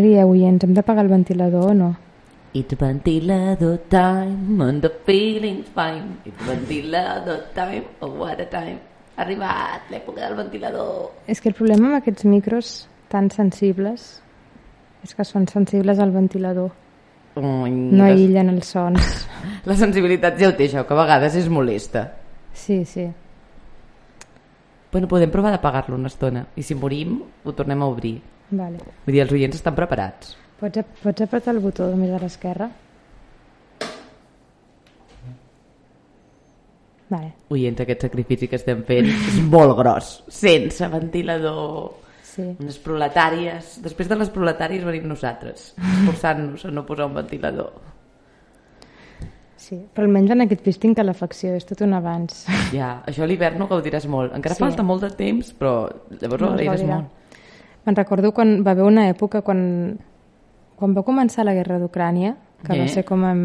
Què dieu, oients? Hem de pagar el ventilador o no? It's ventilador time and the feeling's fine. It's ventilador time, oh what a time. Ha arribat l'època del ventilador. És que el problema amb aquests micros tan sensibles és que són sensibles al ventilador. Ui, No la, aïllen els sons. la sensibilitat ja ho té, això, que a vegades és molesta. Sí, sí. Bueno, podem provar d'apagar-lo una estona. I si morim, ho tornem a obrir. Vale. Vull dir, els oients estan preparats. Pots, pots apretar el botó més a l'esquerra? Vale. Oients, aquest sacrifici que estem fent és molt gros. Sense ventilador. Sí. Unes proletàries. Després de les proletàries venim nosaltres, esforçant-nos a no posar un ventilador. Sí, però almenys en aquest pis tinc calefacció, és tot un avanç. Ja, això a l'hivern ho gaudiràs molt. Encara Sí. falta molt de temps, però llavors No es agrairàs gaudirà. molt. Me'n recordo quan va haver una època quan, quan va començar la guerra d'Ucrània, que Eh? va ser com en,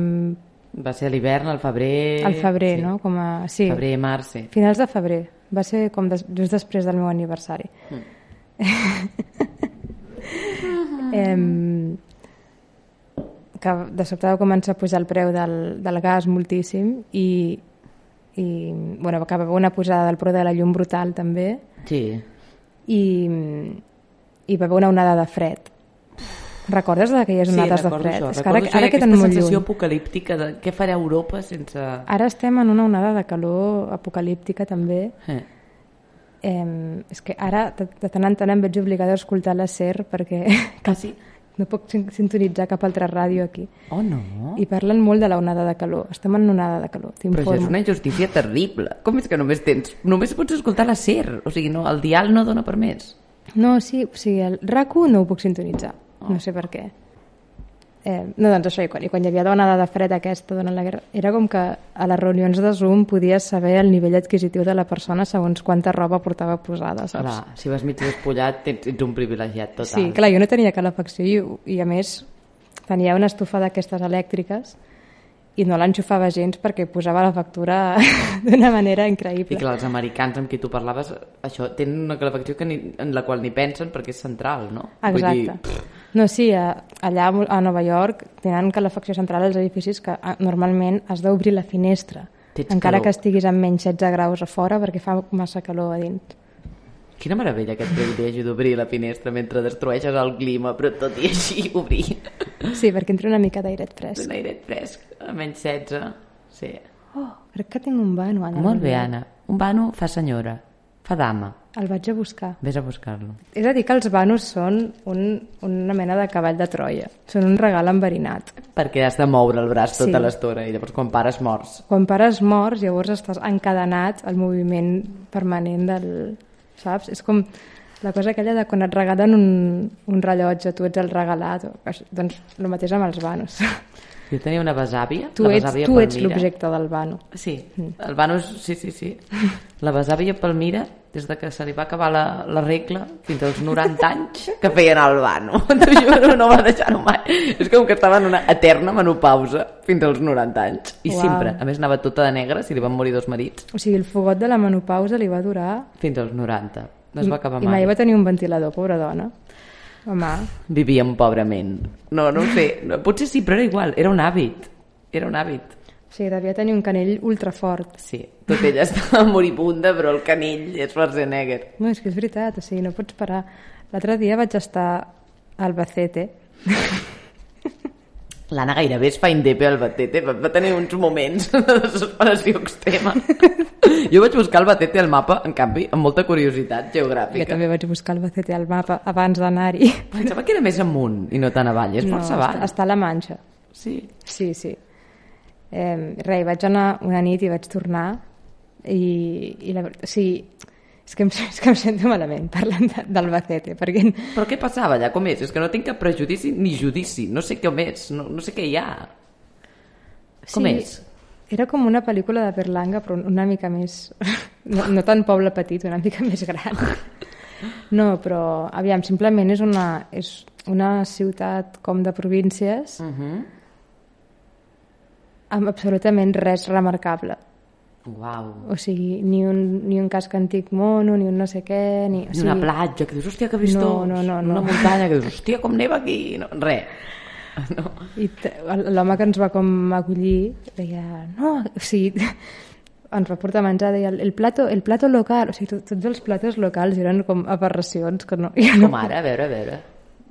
Va ser a l'hivern, al febrer... al febrer, sí. no? Com a, sí, Febrer, març, sí. finals de febrer. Va ser com des, just després del meu aniversari. em, que de sobte va començar a pujar el preu del, del gas moltíssim i, i bueno, va haver una posada del preu de la llum brutal també Sí. i, i va haver una onada de fred. Recordes d'aquelles onades de recordo fred? això. És que ara, això ara queden molt sensació lluny. apocalíptica de què farà Europa sense... Ara estem en una onada de calor apocalíptica també. Eh. Eh, és que ara de, de tant en tant em veig obligada a escoltar la SER perquè Ah, sí? no puc sin- sintonitzar cap altra ràdio aquí. Oh, no? I parlen molt de la onada de calor. Estem en una onada de calor, Però això és una injustícia terrible. Com és que només tens... Només pots escoltar la SER? O sigui, no, el dial no dona per més. No, sí, o sigui, el RAC1 no ho puc sintonitzar. No sé per què. Eh, no, doncs això, i quan, i quan hi havia l'onada de fred aquesta durant la guerra, era com que a les reunions de Zoom podies saber el nivell adquisitiu de la persona segons quanta roba portava posada, saps? Clar, si vas mig despullat, ets, ets un privilegiat total. Sí, clar, jo no tenia calefacció i, i a més tenia una estufa d'aquestes elèctriques i no l'enxufava gens perquè posava la factura d'una manera I increïble. clar, els americans amb qui tu parlaves, això, tenen una calefacció que ni, en la qual ni pensen perquè és central, no? Vull Exacte. dir, No, sí, a, allà a Nova York tenen calefacció central als edificis que normalment has d'obrir la finestra, Tens encara calor. que estiguis amb menys 16 graus a fora perquè fa massa calor a dins. Quina meravella aquest privilegi d'obrir la finestra mentre destrueixes el clima, però tot i així obrir Sí, perquè entra una mica d'airet fresc. un airet fresc a menys 16. Sí. Oh, crec que tinc un vano, Anna. Molt bé, Anna. Un vano fa senyora, fa dama. El vaig a buscar. Vés a buscar-lo. És a dir que els vanos són un, una mena de cavall de Troia. Són un regal enverinat. Perquè has de moure el braç tota Sí. l'estona i llavors quan pares morts. Quan pares morts, llavors estàs encadenat al moviment permanent del... Saps? És com la cosa aquella de quan et regalen un, un rellotge, tu ets el regalat. O, doncs el mateix amb els vanos. Jo tenia una besàvia. Tu la ets, besàvia tu ets l'objecte del vano. Sí, el vano, sí, sí, sí. La besàvia Palmira, des de que se li va acabar la, la regla fins als 90 anys, que feien el vano. T'ho juro, no va deixar-ho mai. És com que estava en una eterna menopausa fins als 90 anys. I Uau. sempre, a més anava tota de negre, si li van morir dos marits, O sigui, el fogot de la menopausa li va durar... fins als 90. No es va acabar I mai. mai va tenir un ventilador, pobra dona. Home, Vivíem pobrament. No, no ho sé. Potser sí, però era igual. Era un hàbit. Era un hàbit. Sigui, devia tenir un canell ultrafort. Sí, tot ella estava moribunda, però el canill és Schwarzenegger. No, és que és veritat, o sigui, no pots parar. L'altre dia vaig estar a Albacete L'Anna gairebé es fa indepe al Batete, va, va tenir uns moments de desesperació extrema. Jo vaig buscar el Batete al mapa, en canvi, amb molta curiositat Jo geogràfica. també vaig buscar Albacete al mapa abans d'anar-hi. Pensava que era més amunt i no tan avall, és força no, avall. està, està a la Manxa. Sí. Sí, sí. Eh, res, vaig anar una nit i vaig tornar i, i la veritat, o sigui, és que, em, és que em sento malament parlant d'Albacete, perquè Però què passava allà? Com és? És que no tinc cap prejudici ni judici. No sé com és, no, no sé què hi ha. Com és? Era com una pel·lícula de Berlanga, però una mica més... No, no tan poble petit, una mica més gran. No, però, aviam, simplement és una, és una ciutat com de províncies Uh -huh. Amb absolutament res remarcable. Uau. O sigui, ni un, ni un casc antic mono, ni un no sé què... Ni, o Ni sigui, una platja, que dius, hòstia, que vistós. No, no, no, Una no. muntanya, que dius, hòstia, com neva aquí. No, res. No. I l'home que ens va com acollir deia, no, o sigui, ens va portar a menjar, deia, el plato, el plato local, o sigui, tot, tots els platos locals eren com aberracions que no... Jo no Com ara, a veure, a veure.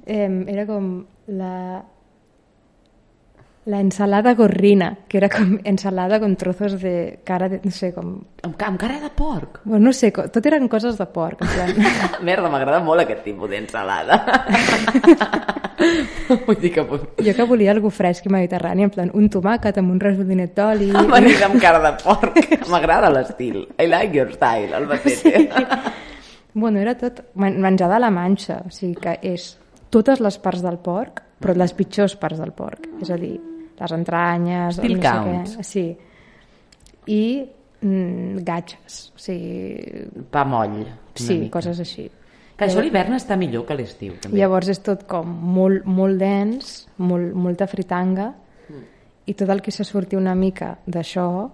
eh, era com la la ensalada gorrina, que era com ensalada con trozos de cara de, no sé, com... Amb, amb cara de porc. Bueno, no sé, tot eren coses de porc, en plan... Merda, m'agrada molt aquest tipus d'ensalada. Vull dir que... Jo que volia algú fresc i mediterrani, en plan, un tomàquet amb un resolinet d'oli... Venir amb cara de porc. M'agrada l'estil. I like your style, el batete. Bueno, era tot men- menjar de la manxa, o sigui que és totes les parts del porc, però les pitjors parts del porc. És a dir, les entranyes... Still no sé counts. què. Sí. I mm, gatxes, o sigui... Pa moll. Sí, mica. coses així. Que això l'hivern està millor que a l'estiu, també. Llavors és tot com molt, molt dens, molt, molta fritanga, Mm. i tot el que se surti una mica d'això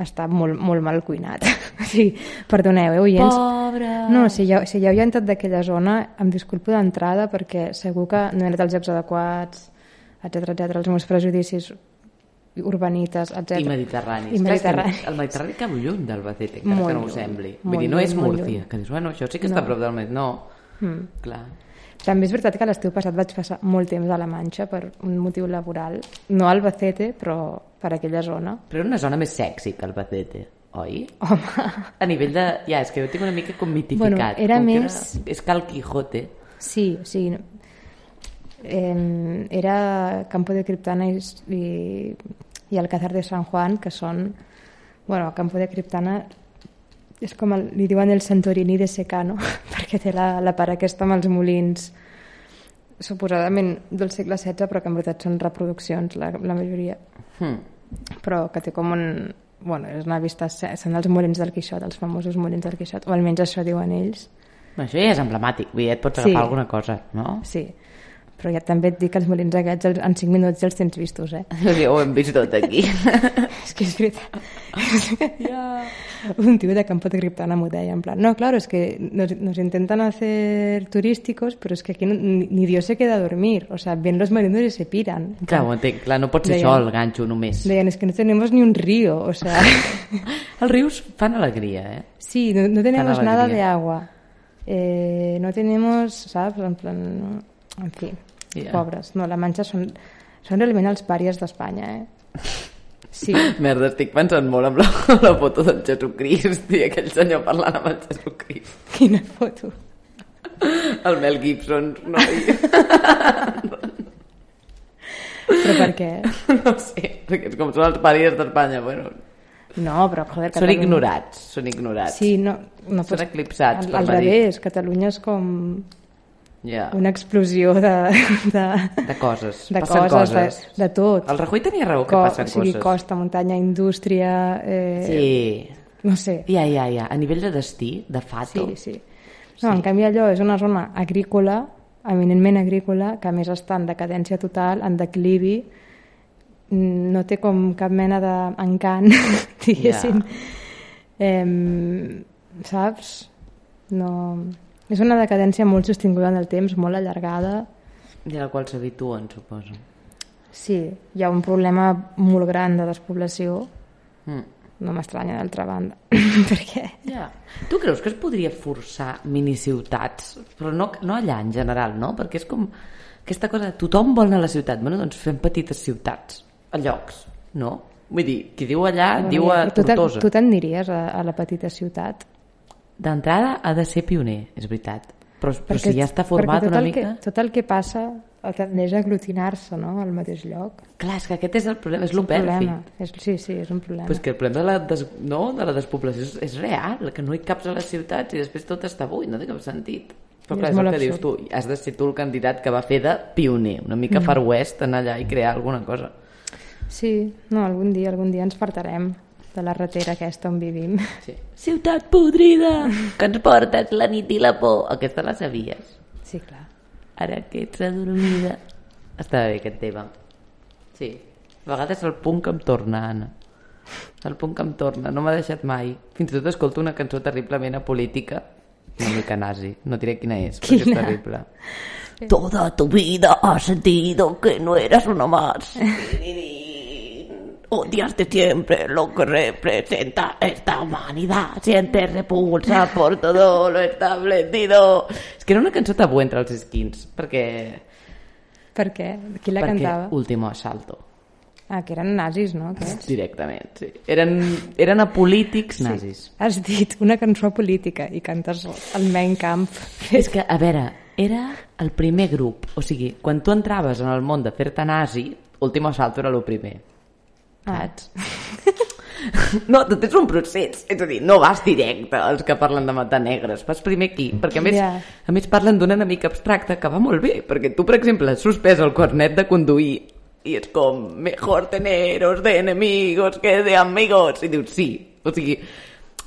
està molt, molt mal cuinat. sigui, perdoneu, eh, oients? Pobre! No, si ja, si ja heu entrat d'aquella zona, em disculpo d'entrada perquè segur que no he anat als llocs adequats, etc etc els meus prejudicis urbanites, etc. I mediterranis. I Clar, mediterranis. El Mediterrani cau lluny d'Albacete, encara Molt que no ho sembli. Vull molt dir, no és Múrcia, lluny. que dius, bueno, això sí que està No. a prop del Med. No, Mm. clar. També és veritat que l'estiu passat vaig passar molt temps a la Manxa per un motiu laboral, no a Albacete, però per aquella zona. Però era una zona més sexy que Albacete, oi? Home, A nivell de... Ja, és que ho tinc una mica com mitificat. Bueno, era com més- és Cal Quijote. sí, o sigui, eh, era Campo de Criptana i, i, i Alcázar de San Juan, que són... Bueno, Campo de Criptana és com el, li diuen el Santorini de Secano, perquè té la, la part aquesta amb els molins suposadament del segle XVI, però que en veritat són reproduccions, la, la majoria. Hm. però que té com un... Bueno, és una vista... Són els molins del Quixot, els famosos molins del Quixot, o almenys això diuen ells. Això ja és emblemàtic, vull dir, et pots Sí. agafar alguna cosa, no? Sí, però ja també et dic que els molins aquests en 5 minuts ja els tens vistos, eh? Sí, ho hem vist tot aquí. és que és veritat. Un tío de Campo de Criptana m'ho deia, en plan, no, claro, es que nos, nos intentan hacer turísticos, pero es que aquí no- ni, ni Dios se queda a dormir, o sea, ven los marinos y se piran. clar, ho entenc, clar, no pot ser Deien- això el ganxo només. Deien, es que no tenemos ni un río, o sea... Els rius fan alegria, eh? Sí, no, no tenemos Tan nada de agua. Eh, no tenemos, ¿sabes? En plan, en fi, Ja. pobres. No, la Manxa són, són realment els pàries d'Espanya, eh? Sí, Merda, estic pensant molt amb la, la foto del Jesucrist i aquell senyor parlant amb el Jesucrist. quina foto. El Mel Gibson, noi. Però per què? No sé, perquè és com són els pàries d'Espanya, bueno, No, però joder, són Catalunya... ignorats, són ignorats. Sí, no, no Són pots... eclipsats Al, per al revés, Catalunya és com Ja, una explosió de, de, de coses, de passen coses, coses. De, de tot. El Rajoy tenia raó que Co- passen o sigui, coses. costa, muntanya, indústria... Eh, Sí, No sé. ja, ja, ja. A nivell de destí, de fato, Sí, sí. No, en canvi allò és una zona agrícola, eminentment agrícola, que a més està en decadència total, en declivi, no té com cap mena d'encant, diguéssim. Em, saps? No... És una decadència molt sostinguda en el temps, molt allargada. i a la qual s'habituen, suposo. Sí, hi ha un problema molt gran de despoblació, Mm. no m'estranya d'altra banda, perquè Ja. Tu creus que es podria forçar miniciutats? Però no, no allà en general, no? Perquè és com aquesta cosa, de tothom vol anar a la ciutat. Bueno, doncs fem petites ciutats, a llocs, no? Vull dir, qui diu allà, Bueno, diu a Tortosa. Tu t'aniries a, a la petita ciutat? D'entrada ha de ser pioner, és veritat. Però, però si ja està format una el mica... Que, tot el que passa tendeix a aglutinar-se no? al mateix lloc. Clar, és que aquest és el problema, és el. És, sí, sí, és un problema. Pues que el problema de la, des, no, de la despoblació és, és real, que no hi caps a les ciutats i després tot està buit, no té cap sentit. Però És clar, és el molt que dius tu, has de ser tu el candidat que va fer de pioner, una mica Mm. far west, anar allà i crear alguna cosa. Sí, no, algun dia, algun dia ens fartarem de la ratera aquesta on vivim. Sí. Ciutat podrida, que ens portes la nit i la por. Aquesta la sabies. Sí, clar. Ara que ets adormida. Està bé aquest tema. Sí. A vegades el punt que em torna, Anna. El punt que em torna, no m'ha deixat mai. Fins i tot escolto una cançó terriblement apolítica, una mica nazi, no diré quina és, perquè és Quina? terrible. Toda tu vida has sentido que no eras uno más. Odiaste siempre lo que representa esta humanidad. Sientes repulsa por todo lo establecido. És que era una cançó tabú entre els skins, perquè... Per què? Qui la perquè cantava? Último asalto. Ah, que eren nazis, no? Aquests? Directament, sí. Eren, eren apolítics nazis. Has dit una cançó política i cantes el Mein Kampf. És que, a veure, era el primer grup. O sigui, quan tu entraves en el món de fer-te nazi, Último Asalto era el primer. Saps? No, tot és un procés. És a dir, no vas directe als que parlen de matar negres. Vas primer aquí. Perquè, a més, Ja. a més parlen d'un enemic abstracte que va molt bé. Perquè tu, per exemple, has suspès el cornet de conduir i és com, mejor teneros de enemigos que de amigos. I dius, sí. O sigui,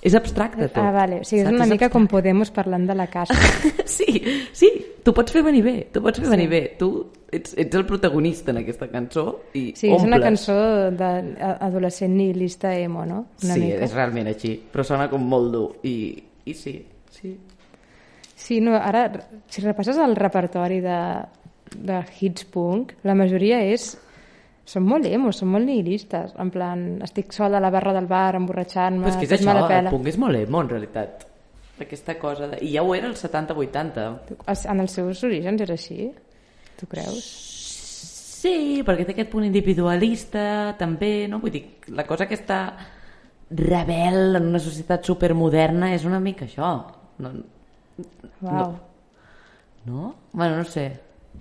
és abstracte tot. Ah, vale. O sigui, és una És mica com Podemos parlant de la caixa. Sí, sí, tu pots fer venir bé, tu pots fer sí. venir bé. Tu ets, ets el protagonista en aquesta cançó i Sí, és una omples. cançó d'adolescent nihilista emo, no? Una sí, mica. és realment així, però sona com molt dur i, i sí, sí. Sí, no, ara, si repasses el repertori de, de hits punk, la majoria és... Són molt emos, són molt nihilistes. En plan, estic sol a la barra del bar, emborratxant-me, Però és que és això, el punk és molt emo, en realitat. Aquesta cosa de... I ja ho era als 70-80. En els seus orígens era així? Tu creus? Sí, perquè té aquest punt individualista, també, no? Vull dir, la cosa aquesta rebel en una societat supermoderna és una mica això. No, Uau. no? Bueno, no sé.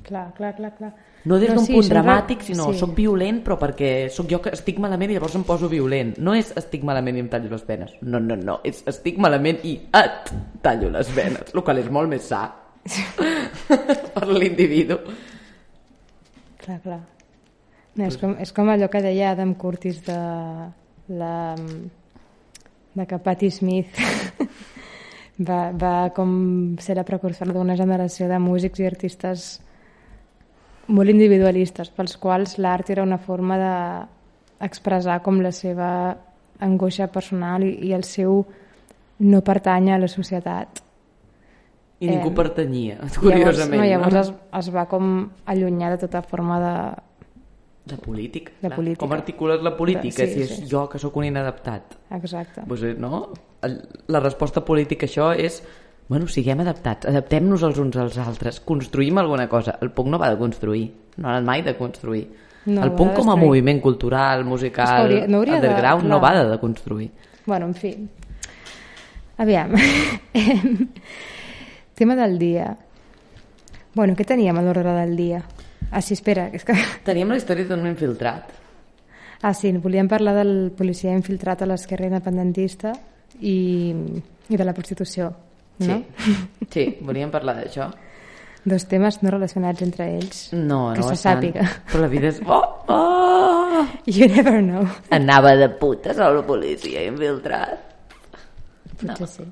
Clar, clar, clar, clar. No des d'un sí, punt dramàtic, sinó sí. soc violent, però perquè sóc jo que estic malament i llavors em poso violent. No és estic malament i em tallo les venes. No, no, no. És estic malament i et tallo les venes, el qual és molt més sa per l'individu. Clar, clar. No, és, com, és com allò que deia Adam Curtis de, la, de que Patti Smith va, va com ser la precursora d'una generació de músics i artistes molt individualistes, pels quals l'art era una forma d'expressar com la seva angoixa personal i, i el seu no pertany a la societat. I ningú Em, pertanyia, curiosament. llavors, no, llavors no? es, es va com allunyar de tota forma de... De política. De clar. política. Com articules la política, Sí, si és sí. jo que sóc un inadaptat? Exacte. Pues, eh, no? La resposta política a això és bueno, siguem adaptats, adaptem-nos els uns als altres, construïm alguna cosa. El punk no va de construir, no ha anat mai de construir. No, el punk de com a moviment cultural, musical, hauria- no hauria de- underground, no va de, de construir. Bueno, en fi. Aviam. Tema del dia. Bueno, què teníem a l'ordre del dia? Ah, sí, espera, és que... Teníem la història d'un infiltrat. Ah, sí, volíem parlar del policia infiltrat a l'esquerra independentista i, i de la prostitució, no? Sí, sí volíem parlar d'això. Dos temes no relacionats entre ells. No, que no se bastant. sàpiga. Però la vida és... Oh, oh! You never know. Anava de putes al policia infiltrat. Potser sí.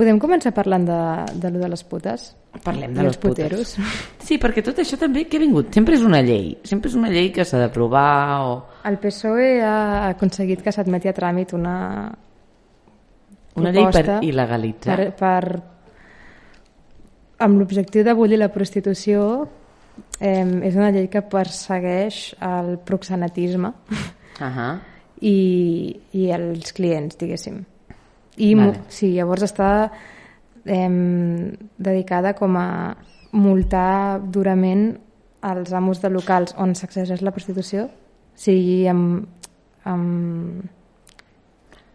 Podem començar parlant de, de lo de les putes? Parlem de les putes. puteros. Sí, perquè tot això també que ha vingut? Sempre és una llei. Sempre és una llei que s'ha d'aprovar o... El PSOE ha aconseguit que s'admeti a tràmit una Una llei per il·legalitzar. per, per amb l'objectiu d'abolir la prostitució eh, és una llei que persegueix el proxenetisme Uh -huh. i, i els clients, diguéssim. I Vale. sí, llavors està eh, dedicada com a multar durament als amos de locals on s'exerceix la prostitució, sigui amb, amb...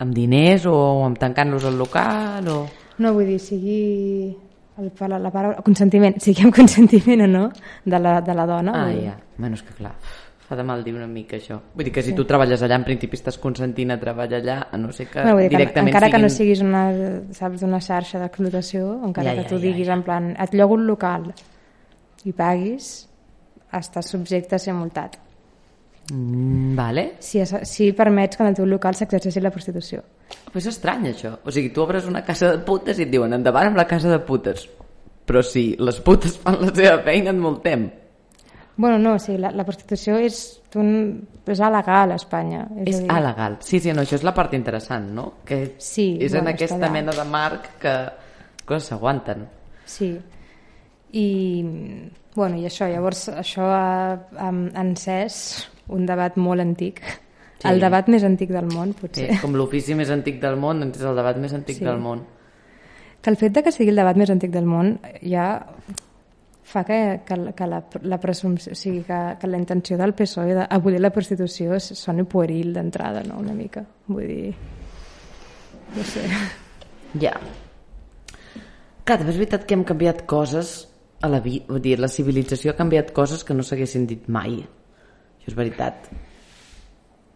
Amb diners o amb tancant-los al local o... No, vull dir, sigui el, la, la paraula, consentiment, sigui amb consentiment o no, de la, de la dona. Ah, ja. Bueno, és que clar, fa de mal dir una mica això. Vull dir que si tu treballes allà, en principi estàs consentint a treballar allà, a no ser que Bueno, vull dir que directament encara que no siguin... siguis una, saps, una xarxa d'explotació, encara Ja, que ja, tu ja, diguis ja. en plan, et llogo un local i paguis, estàs subjecte a ser multat. Mm, vale. Si, es- si permets que en el teu local s'exerceixi la prostitució. Però és estrany, això. O sigui, tu obres una casa de putes i et diuen endavant amb la casa de putes. Però si les putes fan la seva feina, et multem. Bueno, no, sí, la, la prostitució és, un, és alegal a Espanya. És a dir, alegal. Sí, sí, no, això és la part interessant, no? Que Sí, és en bueno, aquesta està allà. mena de marc que coses s'aguanten. Sí. I, bueno, i això, llavors, això ha, ha encès un debat molt antic. Sí. El debat més antic del món, Sí, potser. com l'ofici més antic del món, doncs és el debat més antic Sí. del món. Que el fet de que sigui el debat més antic del món ja fa que, que, que la, la presumpció, o sigui, que, que la intenció del PSOE d'abolir la prostitució soni pueril d'entrada, no?, una mica. Vull dir... No sé. Ja. Clar, també és veritat que hem canviat coses a la vida, vull dir, la civilització ha canviat coses que no s'haguessin dit mai. Això és veritat.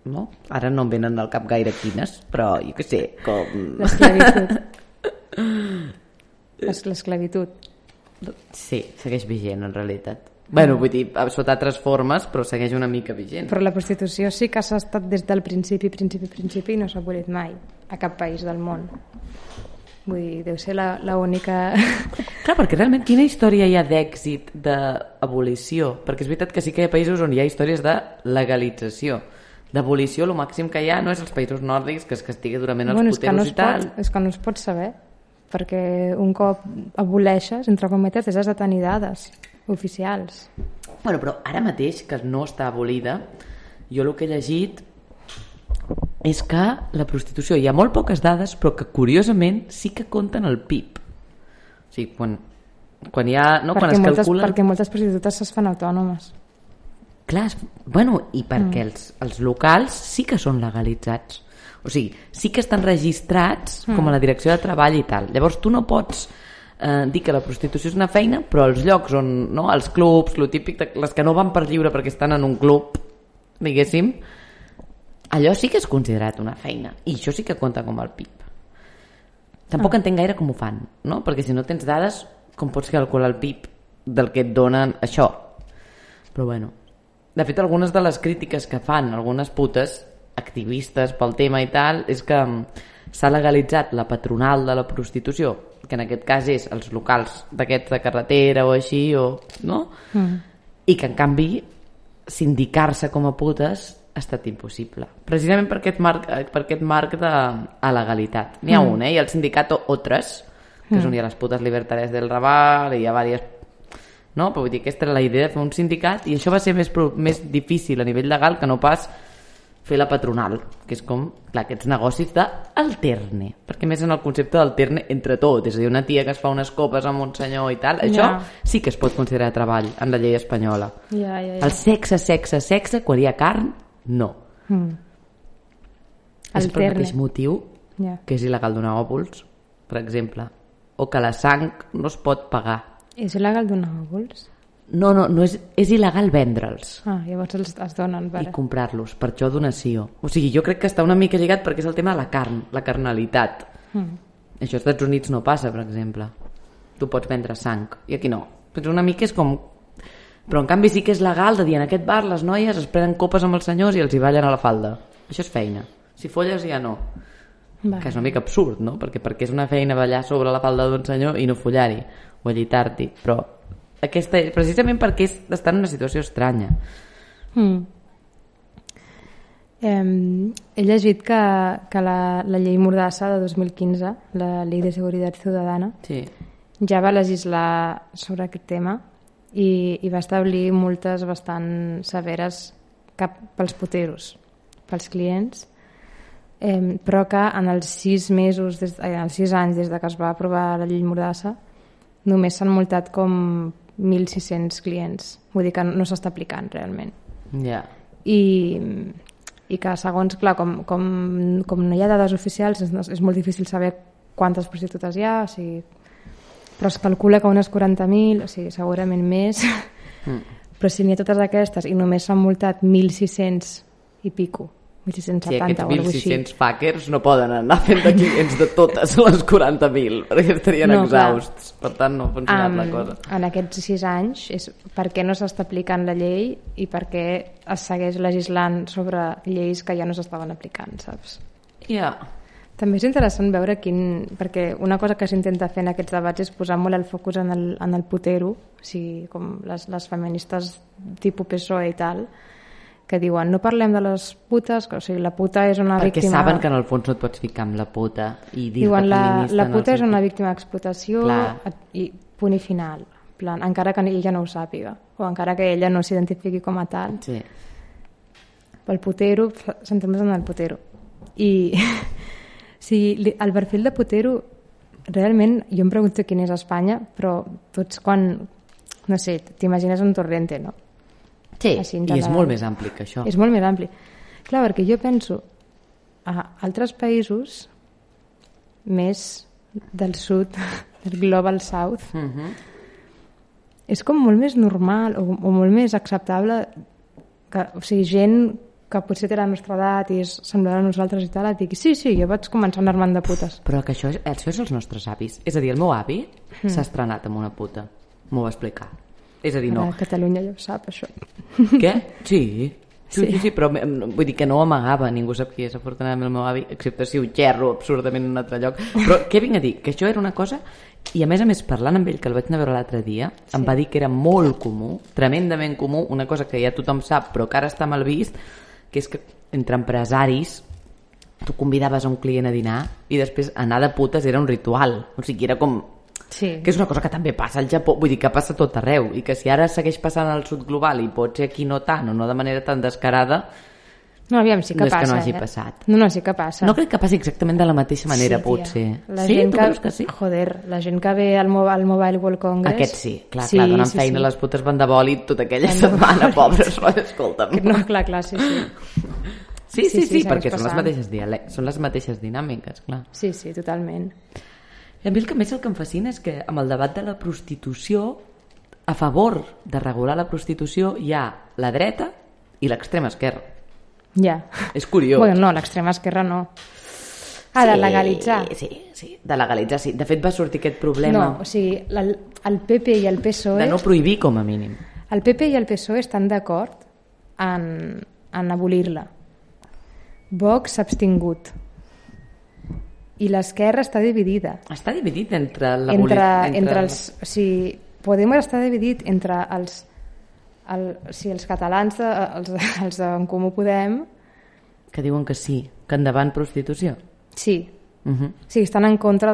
No? Ara no em venen al cap gaire quines, però jo què sé, com... L'esclavitud. Les- L'esclavitud. Sí, segueix vigent, en realitat. Bueno, vull dir, sota altres formes, però segueix una mica vigent. Però la prostitució sí que s'ha estat des del principi, principi, principi i no s'ha abolit mai a cap país del món. Vull dir, deu ser la, la única... Clar, perquè realment quina història hi ha d'èxit d'abolició? Perquè és veritat que sí que hi ha països on hi ha històries de legalització. D'abolició, el màxim que hi ha no és els països nòrdics, que es castiga durament els bueno, no puteros es i tal. pot, és que no es pot saber perquè un cop aboleixes, entre cometes, has de tenir dades oficials. Bueno, però ara mateix, que no està abolida, jo el que he llegit és que la prostitució, hi ha molt poques dades, però que curiosament sí que compten el PIB. O sigui, quan, quan hi ha... No, quan perquè, es moltes, calcula... perquè moltes prostitutes es fan autònomes. Clar, es- bueno, i perquè mm. els, els locals sí que són legalitzats. O sigui, sí que estan registrats mm. com a la direcció de treball i tal. Llavors tu no pots eh, dir que la prostitució és una feina, però els llocs on, no, els clubs, lo típic, de, les que no van per lliure perquè estan en un club, diguéssim, allò sí que és considerat una feina. I això sí que compta com el PIB. Tampoc entenc gaire com ho fan, no? Perquè si no tens dades, com pots calcular el PIB del que et donen això? Però bueno, de fet, algunes de les crítiques que fan algunes putes activistes pel tema i tal és que mm, s'ha legalitzat la patronal de la prostitució, que en aquest cas és els locals d'aquests de carretera o així, o, no? Mm. I que en canvi sindicar-se com a putes ha estat impossible. Precisament per aquest marc, eh, per aquest marc de a legalitat. N'hi ha mm. un, eh? Ha el sindicat Otres, que és on hi ha les putes libertàries del Raval, i hi ha diverses no? Però vull dir, aquesta era la idea de fer un sindicat i això va ser més, més difícil a nivell legal que no pas fer la patronal, que és com clar, aquests negocis d'alterne, perquè més en el concepte d'alterne entre tot, és a dir, una tia que es fa unes copes amb un senyor i tal, això Ja. sí que es pot considerar treball en la llei espanyola. Ja, ja, ja. El sexe, sexe, sexe, quan hi ha carn, no. Mm. És per el Alterne. mateix motiu Ja. que és il·legal donar òvuls, per exemple, o que la sang no es pot pagar. És il·legal donar òvuls? No, no, no és, és il·legal vendre'ls. Ah, llavors els, es donen, i vale. comprar-los, per això donació. O sigui, jo crec que està una mica lligat perquè és el tema de la carn, la carnalitat. Mm. Això als Estats Units no passa, per exemple. Tu pots vendre sang, i aquí no. Però una mica és com... Però en canvi sí que és legal de dir en aquest bar les noies es prenen copes amb els senyors i els hi ballen a la falda. Això és feina. Si folles ja no. Vale. Que és una mica absurd, no? Perquè, perquè és una feina ballar sobre la falda d'un senyor i no follar-hi o allitar-t'hi. Però aquesta, precisament perquè és d'estar en una situació estranya. Mm. Eh, he llegit que, que la, la llei Mordassa de 2015, la Llei de Seguretat Ciutadana, Sí. ja va legislar sobre aquest tema i, i va establir multes bastant severes cap pels puteros, pels clients, eh, però que en els sis mesos, des, eh, en els sis anys des de que es va aprovar la llei Mordassa, només s'han multat com 1.600 clients. Vull dir que no s'està aplicant realment Ja. i, i que segons, clar, com, com, com no hi ha dades oficials és, és molt difícil saber quantes prostitutes hi ha, o sigui, però es calcula que unes 40.000, o sigui, segurament més, Mm. però si n'hi ha totes aquestes i només s'han multat 1.600 i pico, 1.670 Sí, aquests o alguna cosa 1.600 fuckers no poden anar fent de clients de totes les 40.000, perquè estarien No, clar. exhausts. Per tant, no ha funcionat Um, la cosa. en aquests sis anys és per què no s'està aplicant la llei i per què es segueix legislant sobre lleis que ja no s'estaven aplicant, saps? Ja. També és interessant veure quin... Perquè una cosa que s'intenta fer en aquests debats és posar molt el focus en el, en el putero, o sigui, com les, les feministes tipus PSOE i tal, que diuen no parlem de les putes, que, o sigui, la puta és una Perquè víctima... saben que en el fons no et pots ficar amb la puta i dir Diuen la, la puta és una víctima d'explotació i punt i final. Plan, encara que ella no ho sàpiga o encara que ella no s'identifiqui com a tal. Sí. Pel putero, centrem-nos en el putero. I sí, el perfil de putero, realment, jo em pregunto quin és a Espanya, però tots quan, no sé, t'imagines un torrente, no? Sí, Així i és molt més ampli que això. És molt més ampli. Clar, perquè jo penso a altres països més del sud, del Global South, Uh -huh. és com molt més normal o, o molt més acceptable que, o sigui, gent que potser té la nostra edat i és semblant a nosaltres i tal, et digui, sí, sí, jo vaig començar a anar-me'n de putes. Però que això, és- això és els nostres avis. És a dir, el meu avi Hmm. s'ha estrenat amb una puta. M'ho va explicar. És a dir, no. A Catalunya ja ho sap, això. Què? Sí. Sí, Sí. sí, però vull dir que no ho amagava, ningú sap qui és afortunadament el meu avi, excepte si ho xerro absurdament en un altre lloc. Però què vinc a dir? Que això era una cosa, i a més a més parlant amb ell, que el vaig anar a veure l'altre dia, sí. em va dir que era molt comú, tremendament comú, una cosa que ja tothom sap, però que ara està mal vist, que és que entre empresaris tu convidaves a un client a dinar i després anar de putes era un ritual, o sigui, era com Sí. que és una cosa que també passa al Japó, vull dir que passa tot arreu, i que si ara segueix passant al sud global i pot ser aquí no tant, o no de manera tan descarada, No, aviam, sí que No és que passa, no hagi eh? passat. No, no, sí que passa. no crec que passi exactament de la mateixa manera, sí, potser. La sí, gent tu que, creus que sí? Joder, la gent que ve al, Mo- al Mobile World Congress... Aquest sí, clar, clar, donen sí, feina, sí. les putes van de bòlit tota aquella Van setmana, pobres, oi, escolta'm. No, clar, clar, sí, sí. Sí, sí, sí, Sí, sí, sí, perquè són les, mateixes són les mateixes dinàmiques, clar. Sí, sí, totalment. I a mi el que més el que em fascina és que amb el debat de la prostitució, a favor de regular la prostitució, hi ha la dreta i l'extrema esquerra. Ja. És curiós. Bueno, no, l'extrema esquerra no. Ah, de Sí, legalitzar. Sí, sí, de legalitzar, sí. De fet, va sortir aquest problema No, o sigui, la, el PP i el PSOE... de no prohibir, com a mínim. El PP i el PSOE estan d'acord en, en abolir-la. Vox s'ha abstingut. I l'esquerra està dividida. Està dividit entre la Entre, entre els... O sigui, Podemos està dividit entre els, el, sigui, els catalans, de, els, els d'en Comú Podem, Que diuen que sí, que endavant prostitució. sí, Uh -huh. sí, estan en contra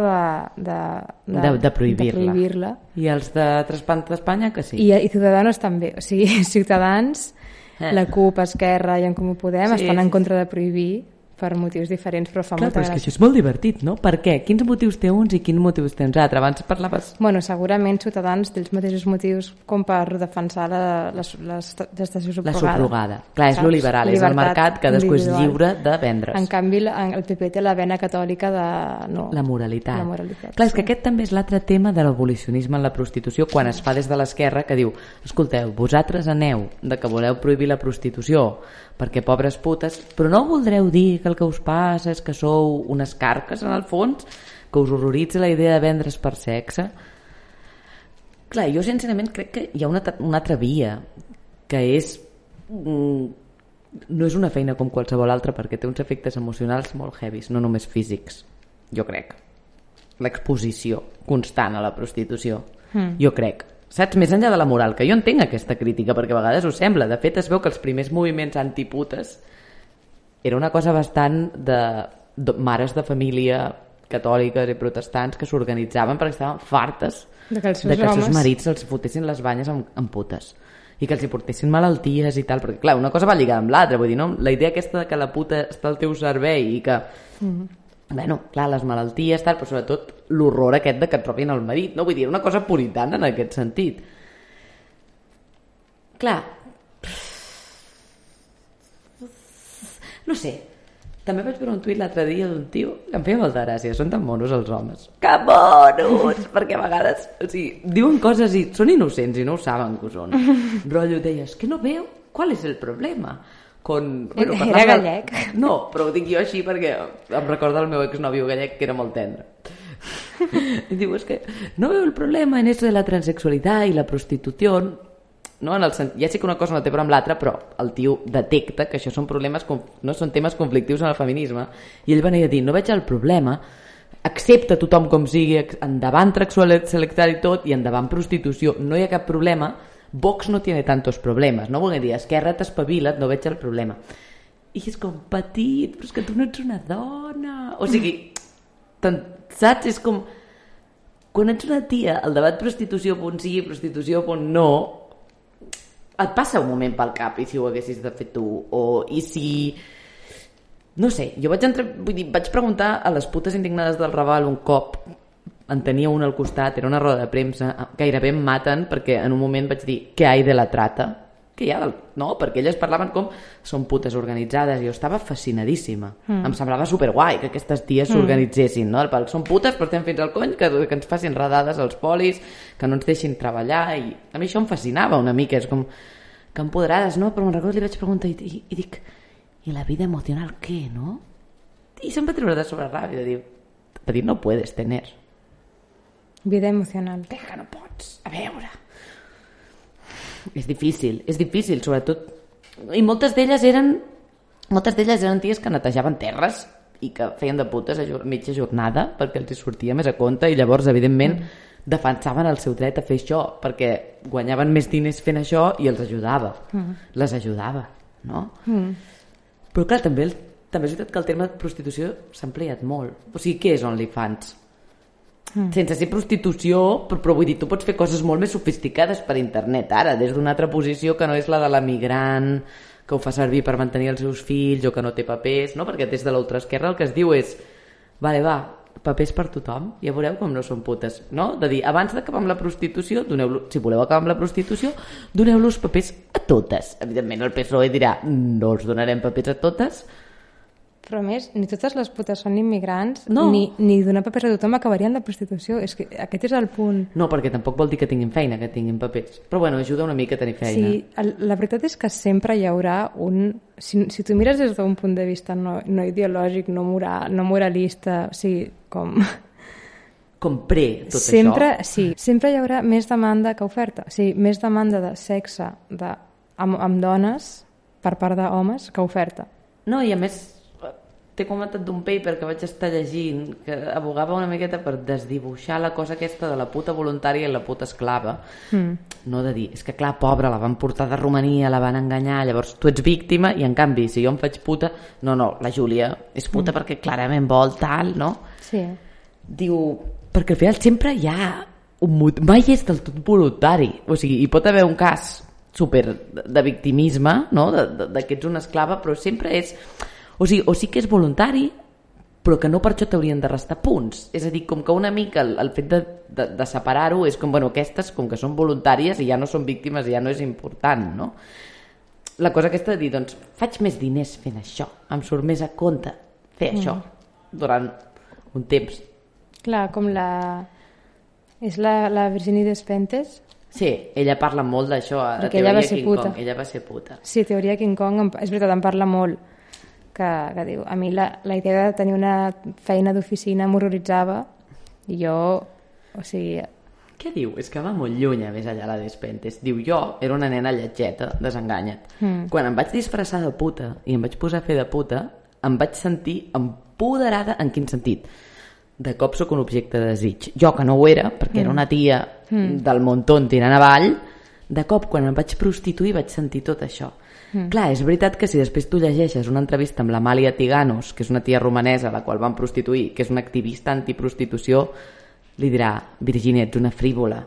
de, de, De, de prohibir-la. de prohibir-la. I els de Traspant d'Espanya, que sí. I, I Ciudadanos també. O sigui, Ciutadans, Eh. la CUP, Esquerra i en Comú Podem Sí, estan sí, en contra de prohibir per motius diferents, però fa Clar, molta però és que gràcia. això és molt divertit, no? Per què? Quins motius té uns i quins motius té uns altres? Abans parlaves... Bueno, segurament Ciutadans té els mateixos motius com per defensar la, la, la gestació La subrogada. subrogada. Clar, és lo liberal, és el mercat, cadascú és lliure de vendre's. En canvi, el PP té la vena catòlica de... No, La moralitat. La moralitat, Clar, és sí. que aquest també és l'altre tema de l'abolicionisme en la prostitució, quan es fa des de l'esquerra, que diu, escolteu, vosaltres aneu de que voleu prohibir la prostitució perquè pobres putes, però no voldreu dir que el que us passa és que sou unes carques, en el fons, que us horroritza la idea de vendre's per sexe. Clar, jo sincerament crec que hi ha una, una altra via, que és... mm, no és una feina com qualsevol altra perquè té uns efectes emocionals molt heavies, no només físics, jo crec. L'exposició constant a la prostitució, mm. jo crec. Saps? Més enllà de la moral, que jo entenc aquesta crítica, perquè a vegades ho sembla. De fet, es veu que els primers moviments antiputes era una cosa bastant de, de mares de família catòliques i protestants que s'organitzaven perquè estaven fartes De que els seus de que els seus homes- marits els fotessin les banyes amb, amb putes i que els hi portessin malalties i tal, perquè clar, una cosa va lligada amb l'altra, vull dir, no? la idea aquesta de que la puta està al teu servei i que bueno, clar, les malalties tal, però sobretot l'horror aquest de que et robin el marit no? vull dir, una cosa puritana en aquest sentit clar no sé també vaig veure un tuit l'altre dia d'un tio que em feia molta gràcia, són tan monos els homes. Que monos! Perquè a vegades o sigui, diuen coses i són innocents i no ho saben que ho són. Rotllo, deies, que no veu? ¿Cuál es el problema? Con... Era parlava- gallec. No, però ho dic jo així perquè em recorda el meu exnòvio gallec que era molt tendre. I diu, es que no veo el problema en eso de la transexualidad y la prostitución. No? en el sen... ja sé que una cosa no té per amb l'altra, però el tio detecta que això són problemes, no són temes conflictius en el feminisme, i ell venia a dir, no veig el problema, accepta tothom com sigui, endavant sexual selectar i tot, i endavant prostitució, no hi ha cap problema, Vox no tiene tantos problemes, no? Vull dir, Esquerra t'espavila't, no veig el problema. I és com, petit, però és que tu no ets una dona. O sigui, saps? És com, quan ets una tia, el debat prostitució punt sí, prostitució punt no, et passa un moment pel cap i si ho haguessis de fer tu o i si no sé, jo vaig, entre... Vull dir, vaig preguntar a les putes indignades del Raval un cop en tenia una al costat, era una roda de premsa gairebé em maten perquè en un moment vaig dir què hay de la trata que hi ha del... no, perquè elles parlaven com són putes organitzades i jo estava fascinadíssima mm. em semblava superguai que aquestes ties s'organitzessin no? El pal, són putes però estem fins al cony que, que ens facin redades als polis que no ens deixin treballar i a mi això em fascinava una mica és com que empoderades, no? però me'n recordo que li vaig preguntar i, i, i dic i la vida emocional què, no? i se'm va treure de sobre ràbia dir petit no puedes tener Vida emocional. que no pots, a veure és difícil, és difícil sobretot i moltes d'elles eren moltes d'elles eren ties que netejaven terres i que feien de putes a mitja jornada perquè els hi sortia més a compte i llavors evidentment mm. defensaven el seu dret a fer això perquè guanyaven més diners fent això i els ajudava mm. les ajudava no? Mm. però clar, també, també és veritat que el terme prostitució s'ha empleat molt o sigui, què és OnlyFans? Mm. sense ser prostitució, però, però vull dir, tu pots fer coses molt més sofisticades per internet ara, des d'una altra posició que no és la de la migrant, que ho fa servir per mantenir els seus fills o que no té papers, no? perquè des de l'ultraesquerra el que es diu és vale, va, papers per tothom, ja veureu com no són putes, no? De dir, abans d'acabar amb la prostitució, doneu si voleu acabar amb la prostitució, doneu-los papers a totes. Evidentment el PSOE dirà, no els donarem papers a totes, Però a més, ni totes les putes són immigrants, No. ni, ni donar papers a tothom acabarien la prostitució. És que aquest és el punt. no, perquè tampoc vol dir que tinguin feina, que tinguin papers. Però bueno, ajuda una mica a tenir feina. Sí, el, la veritat és que sempre hi haurà un... Si, si tu mires des d'un punt de vista no, no ideològic, no, moral, no moralista, o sigui, com... Compré tot sempre, això. sí, sempre hi haurà més demanda que oferta. O sigui, més demanda de sexe de, amb, amb dones per part d'homes que oferta. No, i a més t'he comentat d'un paper que vaig estar llegint que abogava una miqueta per desdibuixar la cosa aquesta de la puta voluntària i la puta esclava mm. no de dir, és que clar, pobra, la van portar de Romania la van enganyar, llavors tu ets víctima i en canvi, si jo em faig puta no, no, la Júlia és puta mm. perquè clarament vol tal, no? Sí. diu, perquè al final sempre hi ha un mot... mai és del tot voluntari o sigui, hi pot haver un cas super de, de victimisme no? de, de, de que ets una esclava però sempre és o sigui, o sí que és voluntari però que no per això t'haurien de restar punts és a dir, com que una mica el, el fet de, de, de separar-ho és com, bueno, aquestes com que són voluntàries i ja no són víctimes i ja no és important no? la cosa aquesta de dir, doncs faig més diners fent això em surt més a compte fer mm. això durant un temps Clar, com la... És la, la Virginie Despentes? Sí, ella parla molt d'això, a Perquè ella va Teoria ser King puta. Kong. Ella va ser puta. Sí, teoria King Kong, és veritat, en parla molt. Que, que diu, a mi la, la idea de tenir una feina d'oficina m'horroritzava i jo, o sigui, Què diu? És que va molt lluny, a més allà la Despentes. Diu, jo era una nena lletgeta, desenganya't. Mm. Quan em vaig disfressar de puta i em vaig posar a fer de puta, em vaig sentir empoderada en quin sentit? De cop sóc un objecte de desig. Jo, que no ho era, perquè mm. era una tia mm. del muntó tirant avall, de cop, quan em vaig prostituir, vaig sentir tot això. Mm. Clar, és veritat que si després tu llegeixes una entrevista amb l'Amàlia Tiganos, que és una tia romanesa a la qual van prostituir, que és una activista antiprostitució, li dirà, Virginia, ets una frívola,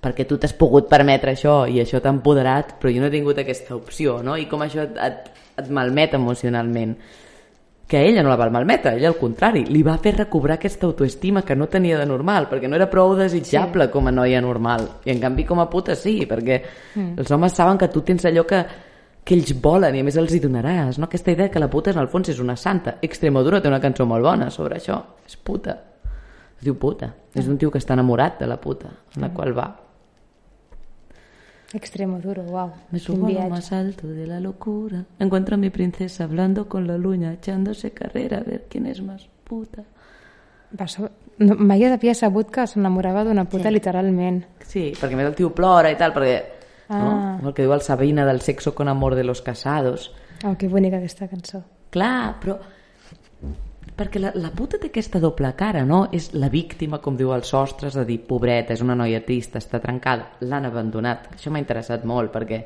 perquè tu t'has pogut permetre això i això t'ha empoderat, però jo no he tingut aquesta opció, no? I com això et, et, et malmet emocionalment. Que ella no la va malmetre, ella al contrari, li va fer recobrar aquesta autoestima que no tenia de normal, perquè no era prou desitjable sí. com a noia normal. I en canvi com a puta sí, perquè mm. els homes saben que tu tens allò que, que ells volen i a més els hi donaràs, no? Aquesta idea que la puta en el fons és una santa. Extremadura té una cançó molt bona sobre això. És puta. Es diu puta. És un tio que està enamorat de la puta, en la qual va. extremo duro, wow. Me subo a lo más alto de la locura. Encuentro a mi princesa hablando con la luña, echándose carrera a ver quién es más puta. Va, so... no, mai havia sabut que s'enamorava d'una puta Sí. literalment. Sí, perquè més el tio plora i tal, perquè Ah. no? el que diu el Sabina del sexo con amor de los casados Oh, que bonica aquesta cançó. clar, però perquè la, la puta té aquesta doble cara, no? És la víctima, com diu el sostre, és a dir, pobreta, és una noia trista, està trencada, l'han abandonat. Això m'ha interessat molt, perquè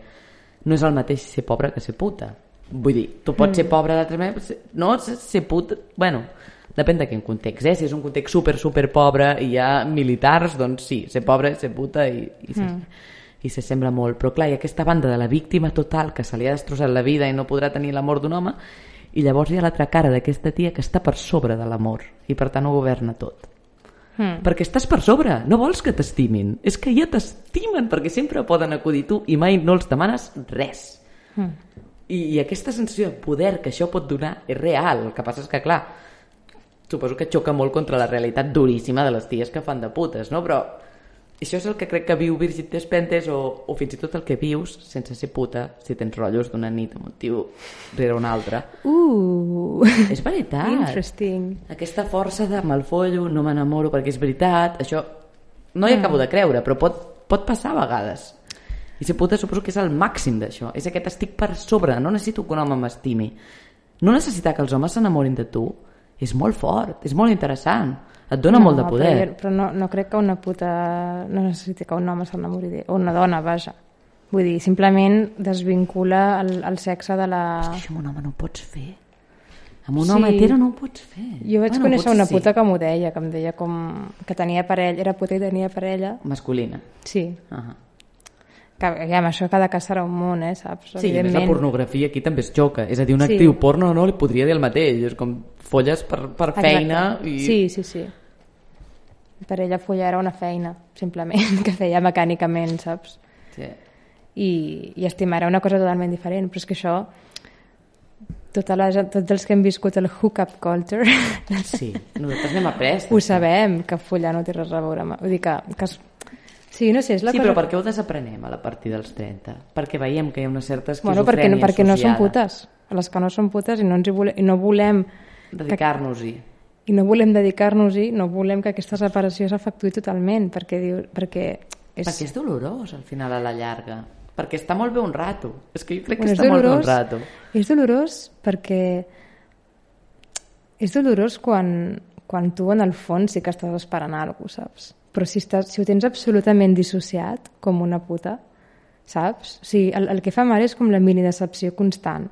no és el mateix ser pobra que ser puta. Vull dir, tu pots ser pobra d'altres maneres, no ser, puta... Bueno, depèn de quin context, eh? Si és un context super, super pobre i hi ha militars, doncs sí, ser pobre, ser puta i, i ser... i se sembla molt, però clar, hi ha aquesta banda de la víctima total que se li ha destrossat la vida i no podrà tenir l'amor d'un home i llavors hi ha l'altra cara d'aquesta tia que està per sobre de l'amor i per tant ho governa tot Mm. perquè estàs per sobre, no vols que t'estimin és que ja t'estimen perquè sempre poden acudir tu i mai no els demanes res Mm. i, i aquesta sensació de poder que això pot donar és real, el que passa és que clar suposo que xoca molt contra la realitat duríssima de les ties que fan de putes no? però això és el que crec que viu Virgit Despentes o, o fins i tot el que vius sense ser puta si tens rotllos d'una nit amb un tio rere un altre Uh, és veritat interesting. aquesta força de me'l follo, no m'enamoro perquè és veritat, això no hi acabo de creure, però pot, pot passar a vegades. I ser puta suposo que és el màxim d'això. És aquest estic per sobre, no necessito que un home m'estimi. No necessitar que els homes s'enamorin de tu és molt fort, és molt interessant. Et dona molt de poder. Però, però no, no crec que una puta no necessiti que un home s'enamori de... o una dona, vaja. Vull dir, simplement desvincula el, el sexe de la... Això amb un home no ho pots fer. Amb un Sí. home hetero no ho pots fer. Jo vaig Bueno, conèixer una puta que m'ho deia, que em deia com... que tenia parella, era puta i tenia parella. Masculina. Sí, Uh -huh. que ja, amb això cada cas serà un món, eh, saps? Sí, a més la pornografia aquí també es xoca. És a dir, una Sí. actriu porno no li podria dir el mateix. És com folles per, per Exacte. feina i... Sí, sí, sí. Per ella follar era una feina, simplement, que feia mecànicament, saps? sí. i, i estimar era una cosa totalment diferent, però és que això tota la, tots els que hem viscut el hookup culture Sí, nosaltres n'hem après. ho sabem, que follar no té res a veure. Vull dir que, que es... Sí, no sé, és la Sí, cosa... però per què ho desaprenem a la partir dels 30? Perquè veiem que hi ha una certa Bueno, esquizofrènia perquè, no- perquè no són associada. putes. Les que no són putes i no, ens hi volem, i no volem Dedicar-nos-hi. I no volem dedicar-nos-hi, no volem que aquesta separació s'efectuï totalment, perquè, diu, perquè és, Perquè és dolorós, al final, a la llarga. Perquè està molt bé un rato. És que jo crec que Bueno, és està molt bé un dolorós, rato. és dolorós perquè és dolorós quan, quan tu en el fons sí que estàs esperant alguna cosa, saps? Però si, estàs, si ho tens absolutament dissociat, com una puta, saps? O sigui, el, el que fa mal és com la mini decepció constant.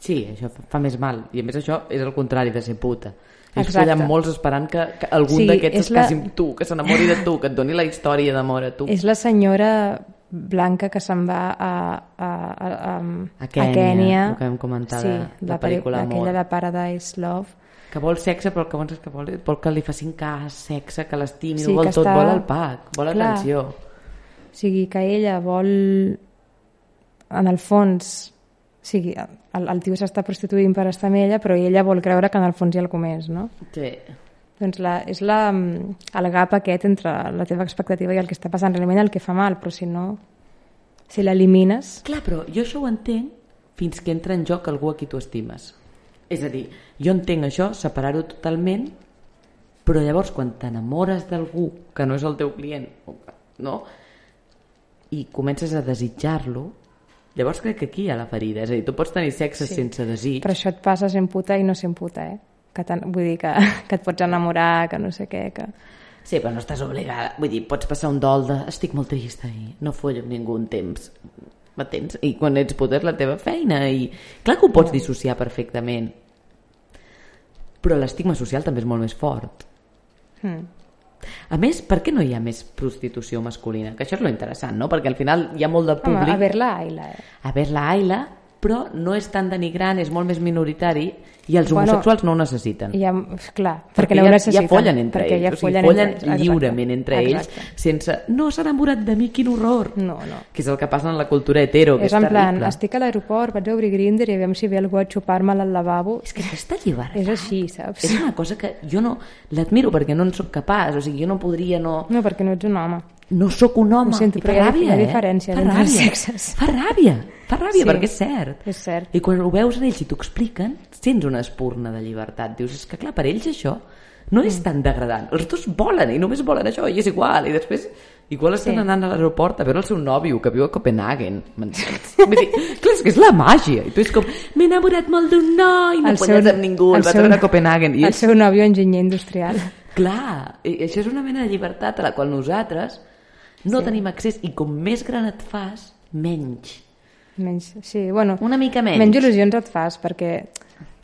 Sí, això fa- fa més mal. I a més això és el contrari de ser puta. Exacte. ha molts esperant que, que algun Sí, d'aquests es la- casi amb tu, que s'enamori de tu, que et doni la història d'amor a tu. És la senyora blanca que se'n va a, a, a, a, A Kènia, Kènia. el que vam comentar sí, de- la pel·li- pel·lícula Amor. aquella de Paradise Love. Que vol sexe, però que vol és que vol, vol que li facin cas, sexe, que l'estimi, Sí, vol que tot, està- vol el pack, vol Clar. atenció. O sigui, que ella vol, en el fons, o sigui, el, el tio s'està prostituint per estar amb ella, però ella vol creure que en el fons hi ha alguna més, no? Sí. Doncs la, és la, el gap aquest entre la teva expectativa i el que està passant realment el que fa mal, però si no, si l'elimines... Clar, però jo això ho entenc fins que entra en joc algú a qui tu estimes. És a dir, jo entenc això, separar-ho totalment, però llavors quan t'enamores d'algú que no és el teu client, no? i comences a desitjar-lo, llavors crec que aquí hi ha la ferida. És a dir, tu pots tenir sexe Sí. sense desig, Però això et passa sent puta i no sent puta, eh? Que tan, vull dir que, que et pots enamorar, que no sé què, que... Sí, però no estàs obligada. Vull dir, pots passar un dol de estic molt trista i no follo amb ningú un temps. M'entens? I quan ets puta és la teva feina i... Clar que ho pots dissociar perfectament. Però l'estigma social també és molt més fort. Hmm. A més, per què no hi ha més prostitució masculina? Que això és lo interessant, no? Perquè al final hi ha molt de Home, públic... a ver-la, Aila, eh? a ver la Aila, però no és tan denigrant, és molt més minoritari i els Bueno, homosexuals no ho necessiten. Ja, clar, perquè, perquè no ja, necessiten. ja follen entre perquè ells, ja o sigui, follen, follen entre lliurement entre Exacte. ells sense, no s'ha enamorat de mi, quin horror No, no. que és el que passa en la cultura hetero que És és, en plan, terrible estic a l'aeroport, vaig a obrir Grindr i aviam si ve algú a xupar-me'l al lavabo. és que aquesta llibertat És així, saps? és una cosa que jo no l'admiro perquè no en sóc capaç o sigui, jo no podria no, No, perquè no ets un home. No sóc un home Ho sento, I fa però ràbia, hi ha eh? diferència fa entre els sexes. fa ràbia fa ràbia Sí. perquè és cert És cert. i quan ho veus en ells i t'ho expliquen sents una espurna de llibertat dius, és que clar, per ells això no Mm. és tan degradant els dos volen i només volen això i és igual i després Igual estan Sí. anant a l'aeroport a veure el seu nòvio, que viu a Copenhagen. Vull dir, clar, és que és la màgia. I tu és com, m'he enamorat molt d'un noi, no seu- amb ningú, el, el seu- veure a Copenhagen. I El és, seu nòvio enginyer industrial. clar, i això és una mena de llibertat a la qual nosaltres no tenim accés i com més gran et fas, menys. Menys, sí, bueno, Una mica menys. menys il·lusions et fas perquè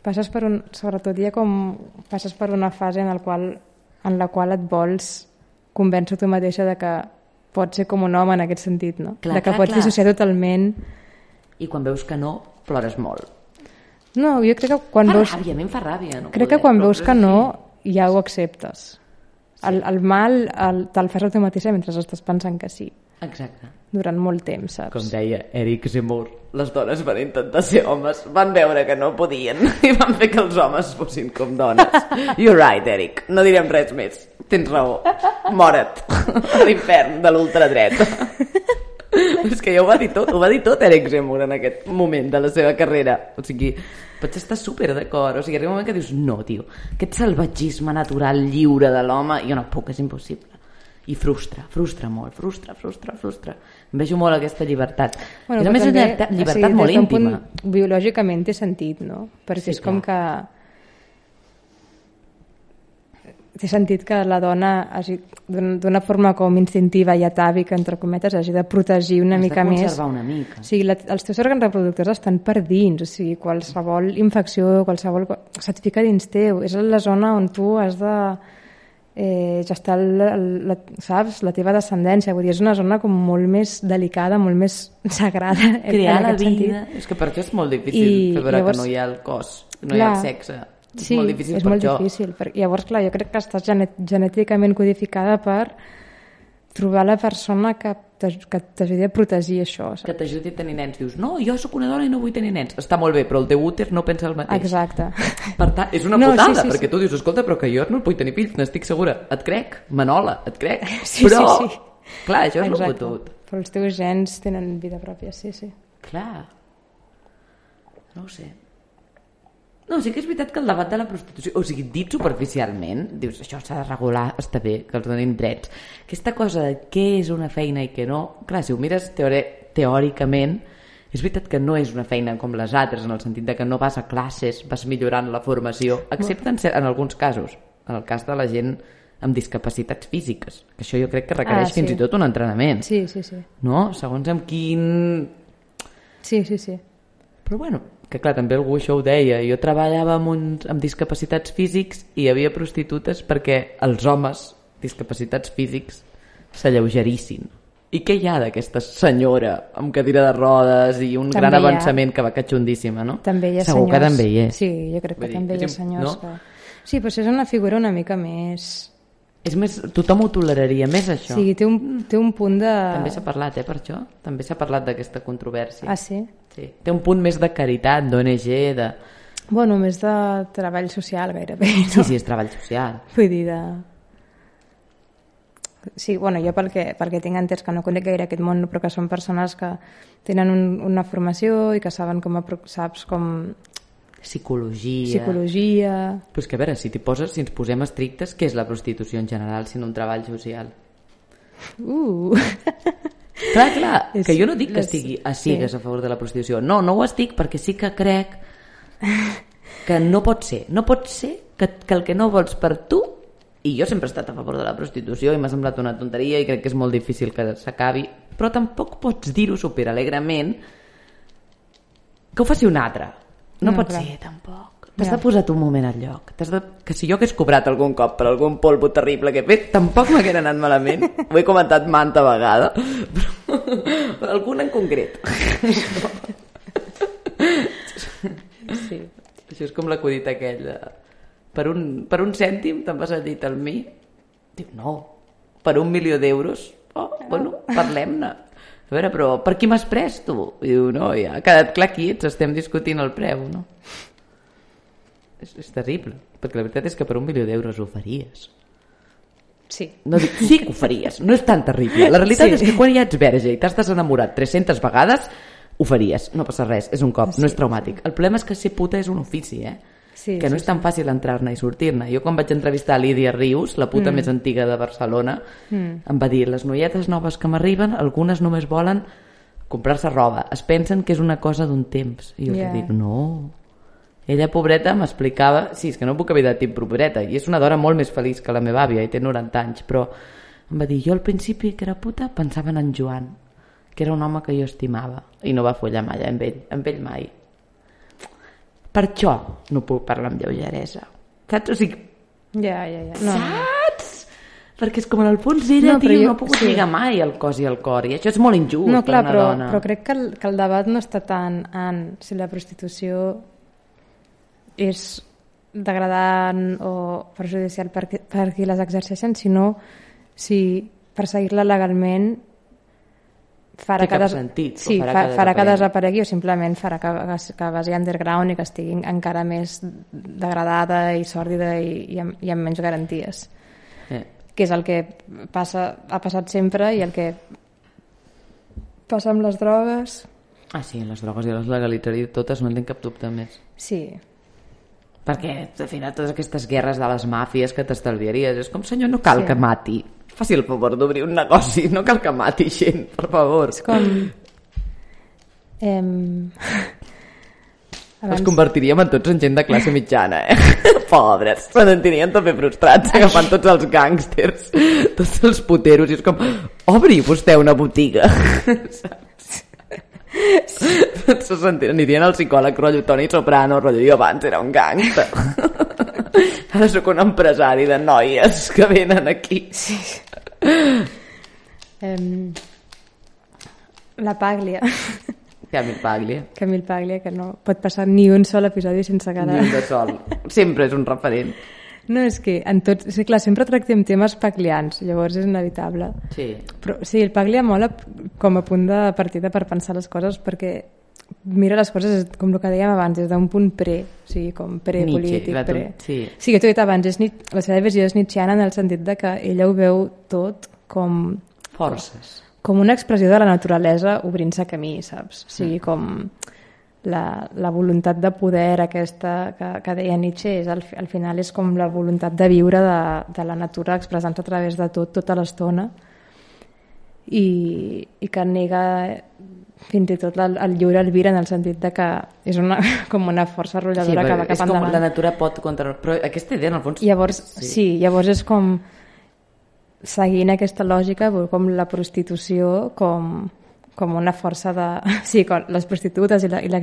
passes per un, sobretot ja com passes per una fase en, el qual, en la qual et vols convèncer tu mateixa de que pots ser com un home en aquest sentit, no? Clar, de que clar, pots clar. dissociar totalment. I quan veus que no, plores molt. No, jo crec que quan Fa veus, ràbia, a mi em fa ràbia. No crec que poder, quan però- veus que no, ja ho acceptes. El, el mal el, te'l fas a tu mateixa mentre estàs pensant que sí, Exacte. durant molt temps, saps? Com deia Eric Zemmour, les dones van intentar ser homes, van veure que no podien i van fer que els homes fossin com dones. You're right, Eric, no direm res més. Tens raó. Mora't a l'infern de l'ultradreta. És que ja ho va dir tot, ho va dir tot Eric Zemmour en aquest moment de la seva carrera. O sigui, pots estar super d'acord. O sigui, arriba un moment que dius, no, tio, aquest salvatgisme natural lliure de l'home, jo no puc, és impossible. I frustra, frustra molt, frustra, frustra, frustra. Em vejo molt aquesta llibertat. Bueno, és a més una també, llibertat, o sigui, molt íntima. Punt, biològicament té sentit, no? Perquè Sí, és com clar. que té sentit que la dona d'una forma com instintiva i atàvica, entre cometes, hagi de protegir una Has mica de més. una mica. O sigui, la, els teus òrgans reproductors estan per dins, o sigui, qualsevol infecció, qualsevol... se't fica dins teu. És la zona on tu has de eh, gestar, la, la, saps, la teva descendència. Vull dir, és una zona com molt més delicada, molt més sagrada. Crear la vida... sentit. És que per això és molt difícil I fer veure llavors- que no hi ha el cos, no hi ha Clar. el sexe. Sí, és molt difícil és per molt això. difícil. Per, llavors, clar, jo crec que estàs genet, genèticament codificada per trobar la persona que que t'ajudi a protegir això. Saps? Que t'ajudi a tenir nens. Dius, no, jo sóc una dona i no vull tenir nens. Està molt bé, però el teu úter no pensa el mateix. Exacte. Per tant, és una No, putada, sí, sí, perquè sí. tu dius, escolta, però que jo no vull tenir fills, n'estic segura. Et crec, Manola, et crec. Sí, però, sí, sí. clar, això és el Exacte. fotut. Però els teus gens tenen vida pròpia, sí, sí. Clar. No ho sé. No, sí que és veritat que el debat de la prostitució, o sigui, dit superficialment, dius, això s'ha de regular, està bé, que els donin drets. Aquesta cosa de què és una feina i què no, clar, si ho mires teore, teòricament, és veritat que no és una feina com les altres, en el sentit de que no vas a classes, vas millorant la formació, excepte en, en alguns casos, en el cas de la gent amb discapacitats físiques, que això jo crec que requereix Ah, sí. fins i tot un entrenament, Sí, sí, sí. no? Segons amb quin Sí, sí, sí. però bueno, que clar, també algú això ho deia. Jo treballava amb, uns, amb discapacitats físics i hi havia prostitutes perquè els homes discapacitats físics s'alleugerissin. I què hi ha d'aquesta senyora amb cadira de rodes i un També gran hi ha. avançament que va catxondíssima, no? També hi ha Segur senyors... que també hi és. Sí, jo crec que dir, també hi ha senyors no? que... Sí, però és una figura una mica més... És més, tothom ho toleraria més, això. sigui, té un, té un punt de... També s'ha parlat, eh, per això? També s'ha parlat d'aquesta controvèrsia. Ah, sí? Sí. Té un punt més de caritat, d'ONG, de... Bueno, més de treball social, gairebé, no? Sí, sí, és treball social. Vull dir, de... Sí, bueno, jo pel que, pel que tinc entès, que no conec gaire aquest món, però que són persones que tenen un, una formació i que saben com, saps, com Psicologia... psicologia... Però és que a veure, si t'hi poses, si ens posem estrictes, què és la prostitució en general, sinó un treball social? Uh! Clar, clar, És- que jo no dic que les- estigui a cigues sí. a favor de la prostitució. No, no ho estic perquè sí que crec que no pot ser. No pot ser que, que el que no vols per tu i jo sempre he estat a favor de la prostitució i m'ha semblat una tonteria i crec que és molt difícil que s'acabi, però tampoc pots dir-ho superalegrement que ho faci un altre. No, No, pot clar. ser, tampoc. T'has Ja. de posar tu un moment al lloc. De... Que si jo hagués cobrat algun cop per algun polvo terrible que he fet, tampoc m'hagués anat malament. Ho he comentat manta vegada, però, algun en concret. Sí. Això és com l'acudit aquell de... Per un, per un cèntim te'n vas al llit al mi? Diu, no. Per un milió d'euros? Oh, bueno, parlem-ne. A veure, però per qui m'has pres, tu? I diu, no, ja ha quedat clar qui ets, estem discutint el preu, no? És, és terrible, perquè la veritat és que per un milió d'euros ho faries. Sí. No dic, sí que ho faries, no és tan terrible. La realitat Sí. és que quan ja ets verge i t'has desenamorat 300 vegades, ho faries, no passa res, és un cop, no és traumàtic. El problema és que ser puta és un ofici, eh? Sí, que no sí, és tan fàcil entrar-ne i sortir-ne. Jo quan vaig entrevistar Lídia Rius, la puta mm. més antiga de Barcelona, mm. em va dir, les noietes noves que m'arriben, algunes només volen comprar-se roba. Es pensen que és una cosa d'un temps. I jo yeah. dic, no. Ella, pobreta, m'explicava... Sí, és que no puc haver de dir pobreta, i és una dona molt més feliç que la meva àvia, i té 90 anys, però em va dir, jo al principi, que era puta, pensava en en Joan, que era un home que jo estimava, i no va follar mai amb ell, amb ell mai. Per això no puc parlar amb lleugeresa. Saps? O sigui, Ja, ja, ja. No, saps? Perquè és com en el fons ella, No, tio, jo- no pogut sí. lligar mai el cos i el cor, i això és molt injust No, clar, per una però, dona. però crec que el, que el debat no està tant en si la prostitució és degradant o perjudicial per, per qui les exerceixen, sinó si perseguir-la legalment farà que, des... sentit, sí, farà fa, que farà que desaparegui. o simplement farà que, que, que vagi underground i que estigui encara més degradada i sòrdida i, i, amb, i amb menys garanties Eh. que és el que passa, ha passat sempre i el que passa amb les drogues. Ah, sí, les drogues i les legalitzaré totes, no en tinc cap dubte més. Sí, Perquè, al final, totes aquestes guerres de les màfies que t'estalviaries, és com, senyor, no cal Sí. que mati. Faci el favor d'obrir un negoci, no cal que mati gent, per favor. és com... Em... Els convertiríem en tots en gent de classe mitjana, eh? Pobres, se sentirien també frustrats agafant tots els gàngsters, tots els puteros, i és com, obri vostè una botiga. Saps? Se sentirien, anirien al psicòleg rotllo Toni Soprano, rotllo jo abans era un gàngster. Ara sóc un empresari de noies que venen aquí. Em... La Paglia, Camil Paglia. Camil Paglia, que no pot passar ni un sol episodi sense que... Ni un de sol. Sempre és un referent. No, és que en tots... És que, clar, sempre tractem temes paglians, llavors és inevitable. Sí. Però sí, el Paglia mola com a punt de partida per pensar les coses perquè mira les coses com el que dèiem abans, des d'un punt pre, o sigui, com pre-polític, tu- pre... sí. sí, que t'ho he dit abans, és, Nietzsche- la seva visió és nietzscheana en el sentit de que ella ho veu tot com, Forces. com una expressió de la naturalesa obrint-se camí, saps? O sigui, com la, la voluntat de poder aquesta que, que deia Nietzsche és, al, al final és com la voluntat de viure de, de la natura expressant-se a través de tot, tota l'estona i, i que nega fins i tot el, el lliure albir en el sentit de que és una, com una força arrolladora que però va cap és com endavant. la natura pot contra... Però aquesta idea, en el fons... Llavors, sí. sí, llavors és com seguint aquesta lògica, com la prostitució com, com una força de... Sí, com les prostitutes i, la, i la,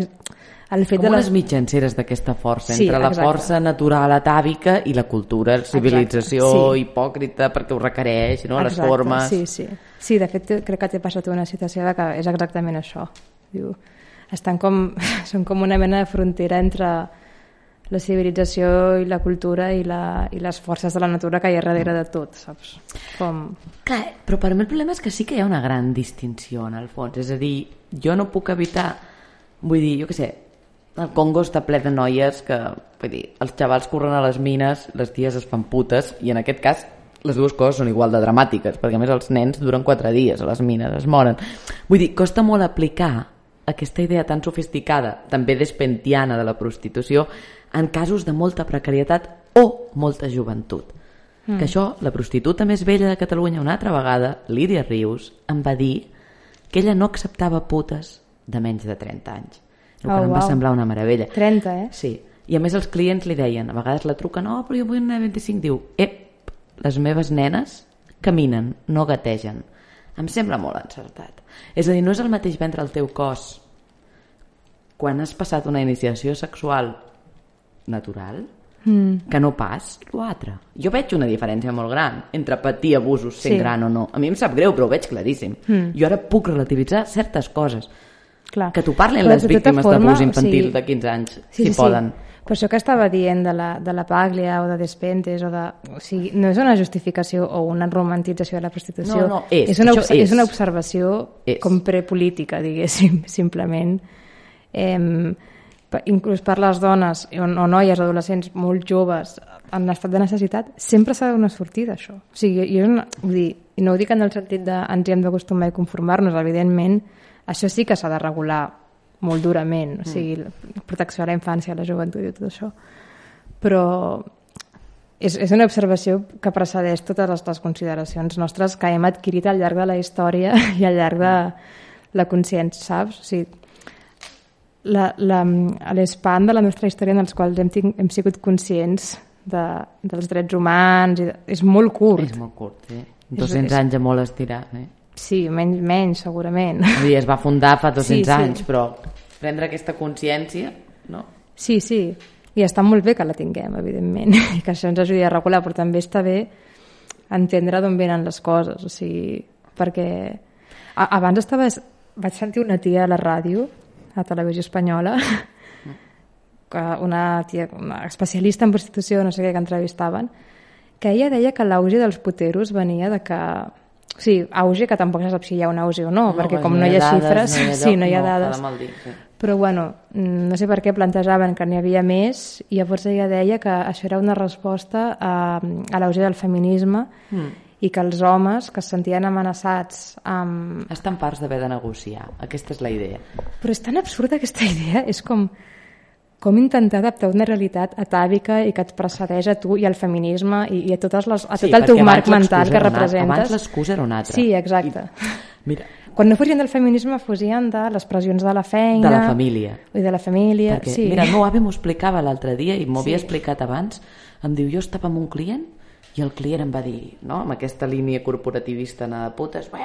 el fet com de unes les... mitjanceres d'aquesta força, Sí, entre la exacte. força natural atàvica i la cultura, la civilització sí. hipòcrita perquè ho requereix, no? les Exacte, formes... Sí, sí. Sí, de fet, crec que t'he passat una citació de que és exactament això. Diu, estan com, són com una mena de frontera entre la civilització i la cultura i, la, i les forces de la natura que hi ha darrere de tot, saps? Com... Clar, però per mi el problema és que sí que hi ha una gran distinció en el fons, és a dir, jo no puc evitar, vull dir, jo què sé, el Congo està ple de noies que, vull dir, els xavals corren a les mines, les ties es fan putes, i en aquest cas les dues coses són igual de dramàtiques, perquè a més els nens duren quatre dies a les mines, es moren. Vull dir, costa molt aplicar aquesta idea tan sofisticada, també despentiana de la prostitució, en casos de molta precarietat o molta joventut. Mm. Que això, la prostituta més vella de Catalunya una altra vegada, Lídia Rius, em va dir que ella no acceptava putes de menys de 30 anys. El que Oh, em va semblar una meravella. 30, eh? Sí. I a més els clients li deien, a vegades la truquen, no, però jo vull una de 25. Diu, ep, les meves nenes caminen, no gategen. Em sembla molt encertat. És a dir, no és el mateix vendre el teu cos quan has passat una iniciació sexual natural mm. que no pas l'altre. Jo veig una diferència molt gran entre patir abusos sent Sí. gran o no. A mi em sap greu, però ho veig claríssim. Mm. Jo ara puc relativitzar certes coses. Clar. Que t'ho parlin Però les tota víctimes d'abús o infantil sigui, de 15 anys, Sí, si sí, poden. Sí. Per això que estava dient de la, de la Paglia o de Despentes o de... O sigui, no és una justificació o una romantització de la prostitució. No, no, és, és, una, obs- és. és una observació És. com prepolítica, diguéssim, simplement. Eh, inclús per les dones o, o noies, adolescents molt joves en estat de necessitat, sempre s'ha de donar sortida això. O sigui, jo, no, vull dir, no ho dic en el sentit de ens hi hem d'acostumar i conformar-nos, evidentment, això sí que s'ha de regular molt durament, o sigui, la protecció a la infància, a la joventut i tot això. però és, és una observació que precedeix totes les, les consideracions nostres que hem adquirit al llarg de la història i al llarg de la consciència, saps? O sigui, la- la- l'espan de la nostra història en els quals hem, hem sigut conscients de, dels drets humans i de, és molt curt. És molt curt, sí. 200 és- anys de molt estirar, eh? Sí, menys, menys segurament. Dir, es va fundar fa 200 Sí, sí. anys, però prendre aquesta consciència, no? Sí, sí, i està molt bé que la tinguem, evidentment, i que això ens ajudi a regular, però també està bé entendre d'on venen les coses, o sigui, perquè a, abans estava, vaig sentir una tia a la ràdio, a Televisió Espanyola, una tia, una especialista en prostitució, no sé què, que entrevistaven, que ella deia que l'auge dels puteros venia de que... O sigui, auge que tampoc se sap si hi ha un auge o no, perquè com no hi ha dades, xifres, sí, no hi ha no, dades. fa de mal dir, sí. Però bueno, mm, no sé per què plantejaven que n'hi havia més i llavors ella deia que això era una resposta a, a l'auge del feminisme mm. I que els homes que es sentien amenaçats amb... Estan parts d'haver de negociar. Aquesta és la idea. Però és tan absurda aquesta idea, és com com intentar adaptar una realitat atàvica i que et precedeix a tu i al feminisme i, i a, totes les, a tot el teu marc mental que una- representes. Abans l'excusa era una altra. Sí, exacte. Mira, Quan no fosien del feminisme, fosien de les pressions de la feina... de la família. I de la família, Perquè, sí. mira, el meu avi m'ho explicava l'altre dia i m'ho havia Sí. explicat abans. Em diu, jo estava amb un client i el client em va dir, no, amb aquesta línia corporativista anada de putes, "Bé,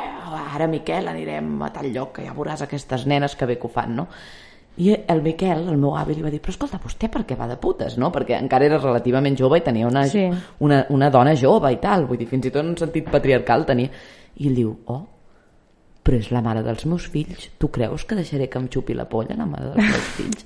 ara Miquel anirem a tal lloc que ja veuràs aquestes nenes que bé que ho fan, no? I el Miquel, el meu avi, li va dir però escolta, vostè per què va de putes, no? Perquè encara era relativament jove i tenia una, Sí. una, una dona jove i tal, vull dir, fins i tot en un sentit patriarcal tenia. I ell diu, oh, però és la mare dels meus fills. Tu creus que deixaré que em xupi la polla la mare dels meus fills?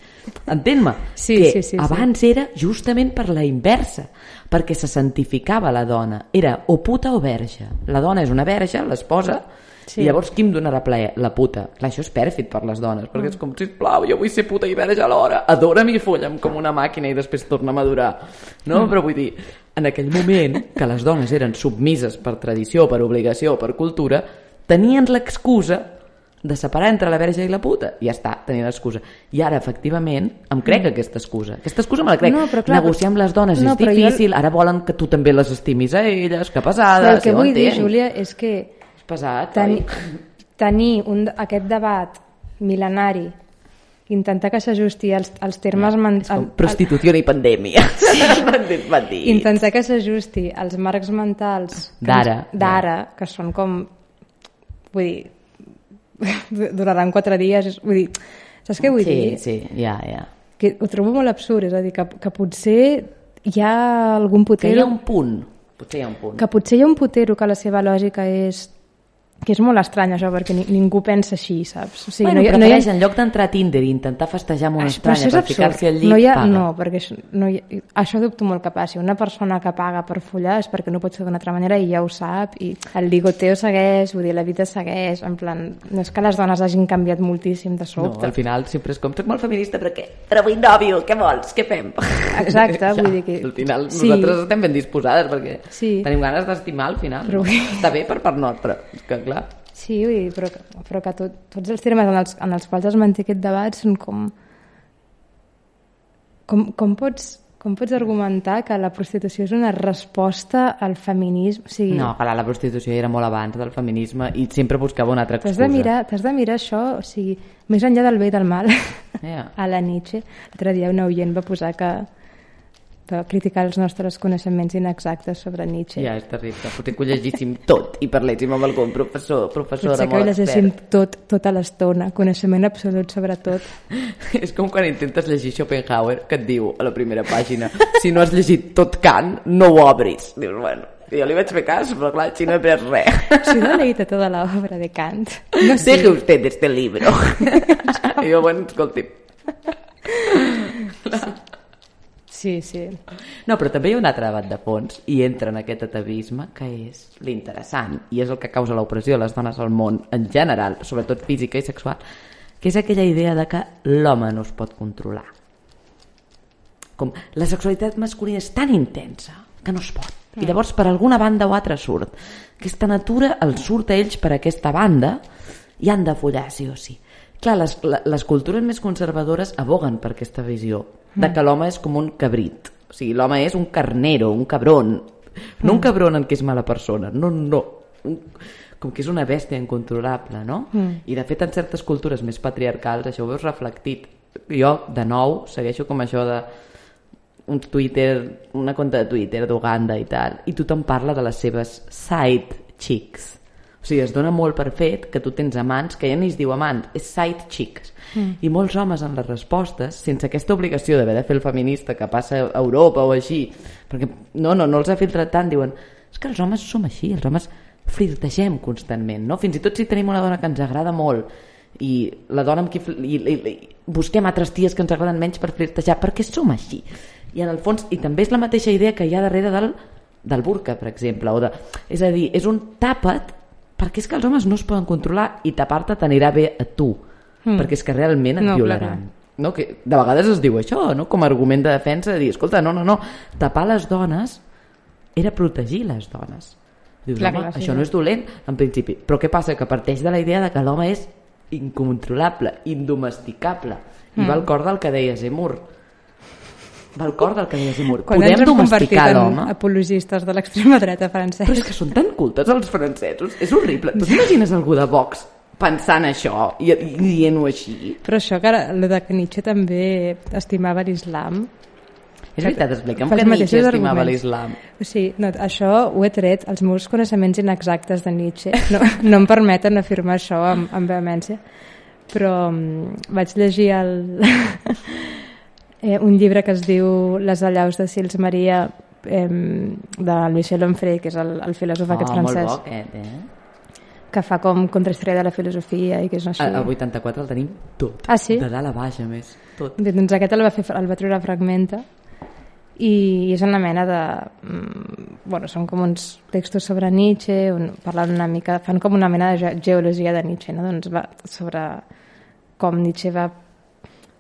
Entén-me, Sí, que sí, sí, sí. abans era justament per la inversa, perquè se santificava la dona. Era o puta o verge. La dona és una verge, l'esposa, Sí. i llavors qui em donarà plaer? La puta. Clar, això és pèrfid per les dones, perquè és com, sisplau, jo vull ser puta i verge alhora, adora'm i folla'm com una màquina i després torna a madurar. No? Però vull dir, en aquell moment, que les dones eren submises per tradició, per obligació, per cultura, tenien l'excusa de separar entre la verge i la puta. I ja està, tenien l'excusa. I ara, efectivament, em crec aquesta excusa. Aquesta excusa me la crec. No, però clar, Negociar amb les dones no, és però jo- difícil, ara volen que tu també les estimis a elles, que Però pesades, el que ho vull dir. Júlia, és que És pesat, oi? tenir un, aquest debat mil·lenari intentar que s'ajusti als, als termes men- És com al- prostitució i pandèmia. Sí. intentar que s'ajusti als marcs mentals D'ara. d'ara, que són com vull dir duraran quatre dies vull dir, saps què vull sí, dir? sí, ja, ja. que ho trobo molt absurd, és a dir, que, que potser hi ha algun Que hi putero ha un punt. Potser hi ha un punt. que potser hi ha un putero que la seva lògica és que és molt estrany això, perquè ni, ningú pensa així, saps? O sigui, bueno, no prefereix, no hi ha... en lloc d'entrar a Tinder i intentar festejar amb una Això- però estranya per ficar-se al llit, no, hi ha, paga. no, perquè això, no hi ha, això dubto molt que passi. Una persona que paga per follar és perquè no pot ser d'una altra manera i ja ho sap, i el ligoteo segueix, vull dir, la vida segueix, en plan, no és que les dones hagin canviat moltíssim de No, sobte. al final sempre és com, soc molt feminista, però què? Però vull nòvio, què vols? Què fem? Exacte, vull dir que- Al final Sí. nosaltres estem ben disposades, perquè Sí. tenim ganes d'estimar al final. Però No? Està bé per part nostra, que clar... Sí, vull dir, però, però que tot, tots els termes en els, en els quals es manté aquest debat són com... Com, com, pots, com pots argumentar que la prostitució és una resposta al feminisme? O sigui, No, clar, la prostitució era molt abans del feminisme i sempre buscava una altra T'has excusa. de, mirar, t'has de mirar això, o sigui, més enllà del bé i del mal, Ja. a la Nietzsche. L'altre dia una oient va posar que va criticar els nostres coneixements inexactes sobre Nietzsche. Ja, és terrible. Potser que ho llegíssim tot i parléssim amb algun professor, professora Potser que ho expert. tot, tota l'estona, coneixement absolut sobre tot. És com quan intentes llegir Schopenhauer, que et diu a la primera pàgina si no has llegit tot Kant, no ho obris. Dius, bueno, jo li vaig fer cas, però clar, si no he pres res. Si no he leído toda la obra de Kant. No sé. Deje usted este libro. I jo, bueno, escolti. Sí, sí. No, però també hi ha un altre debat de fons i entra en aquest atavisme que és l'interessant i és el que causa l'opressió de les dones al món en general, sobretot física i sexual, que és aquella idea de que l'home no es pot controlar. Com la sexualitat masculina és tan intensa que no es pot. I llavors per alguna banda o altra surt. Aquesta natura els surt a ells per aquesta banda i han de follar sí o sí. Clar, les, les cultures més conservadores aboguen per aquesta visió de que l'home és com un cabrit O sigui, l'home és un carnero, un cabron. No un cabron en què és mala persona, no, no. Un, com que és una bèstia incontrolable, no? Mm. I de fet en certes cultures més patriarcals això ho veus reflectit. Jo, de nou, segueixo com això de un Twitter, una conta de Twitter d'Uganda i tal, i tothom parla de les seves side chicks. O sigui, es dona molt per fet que tu tens amants, que ja ni es diu amant, és side chicks. Mm. I molts homes en les respostes, sense aquesta obligació d'haver de fer el feminista que passa a Europa o així, perquè no, no, no els ha filtrat tant, diuen és que els homes som així, els homes flirtegem constantment, no? Fins i tot si tenim una dona que ens agrada molt i la dona amb qui i, i, i, busquem altres ties que ens agraden menys per flirtejar, perquè som així i en el fons, i també és la mateixa idea que hi ha darrere del, del burca, per exemple, o de, és a dir, és un tapa't perquè és que els homes no es poden controlar i tapar-te t'anirà bé a tu, mm. perquè és que realment et no, violaran. Clar, no? Que de vegades es diu això, no? com a argument de defensa, de dir, escolta, no, no, no, tapar les dones era protegir les dones. Dius, clar, home, clar, això sí, no és dolent, en principi. Però què passa? Que parteix de la idea de que l'home és incontrolable, indomesticable. I mm. va al cor del que deia Zemur del cor del que deia Zemmour. Quan Podem domesticar l'home? apologistes de l'extrema dreta francesa. Però és que són tan cultes els francesos. És horrible. Tu t'imagines algú de Vox pensant això i, i dient-ho així? Però això, que ara, el de que Nietzsche també estimava l'islam, és veritat, explica'm que Nietzsche estimava l'islam. Sí, no, això ho he tret, els meus coneixements inexactes de Nietzsche no, no em permeten afirmar això amb, amb vehemència, però um, vaig llegir el, eh, un llibre que es diu Les allaus de Sils Maria eh, de Michel Onfray, que és el, el filòsof oh, aquest francès. Molt bo aquest, eh? que fa com contrahistòria de la filosofia i que és així. El 84 el tenim tot. Ah, sí? De dalt a baix, a més. Tot. Bé, doncs aquest el va, fer, el va treure Fragmenta i és una mena de... Mm, bueno, són com uns textos sobre Nietzsche, on parlen una mica, fan com una mena de geologia de Nietzsche, no? doncs va sobre com Nietzsche va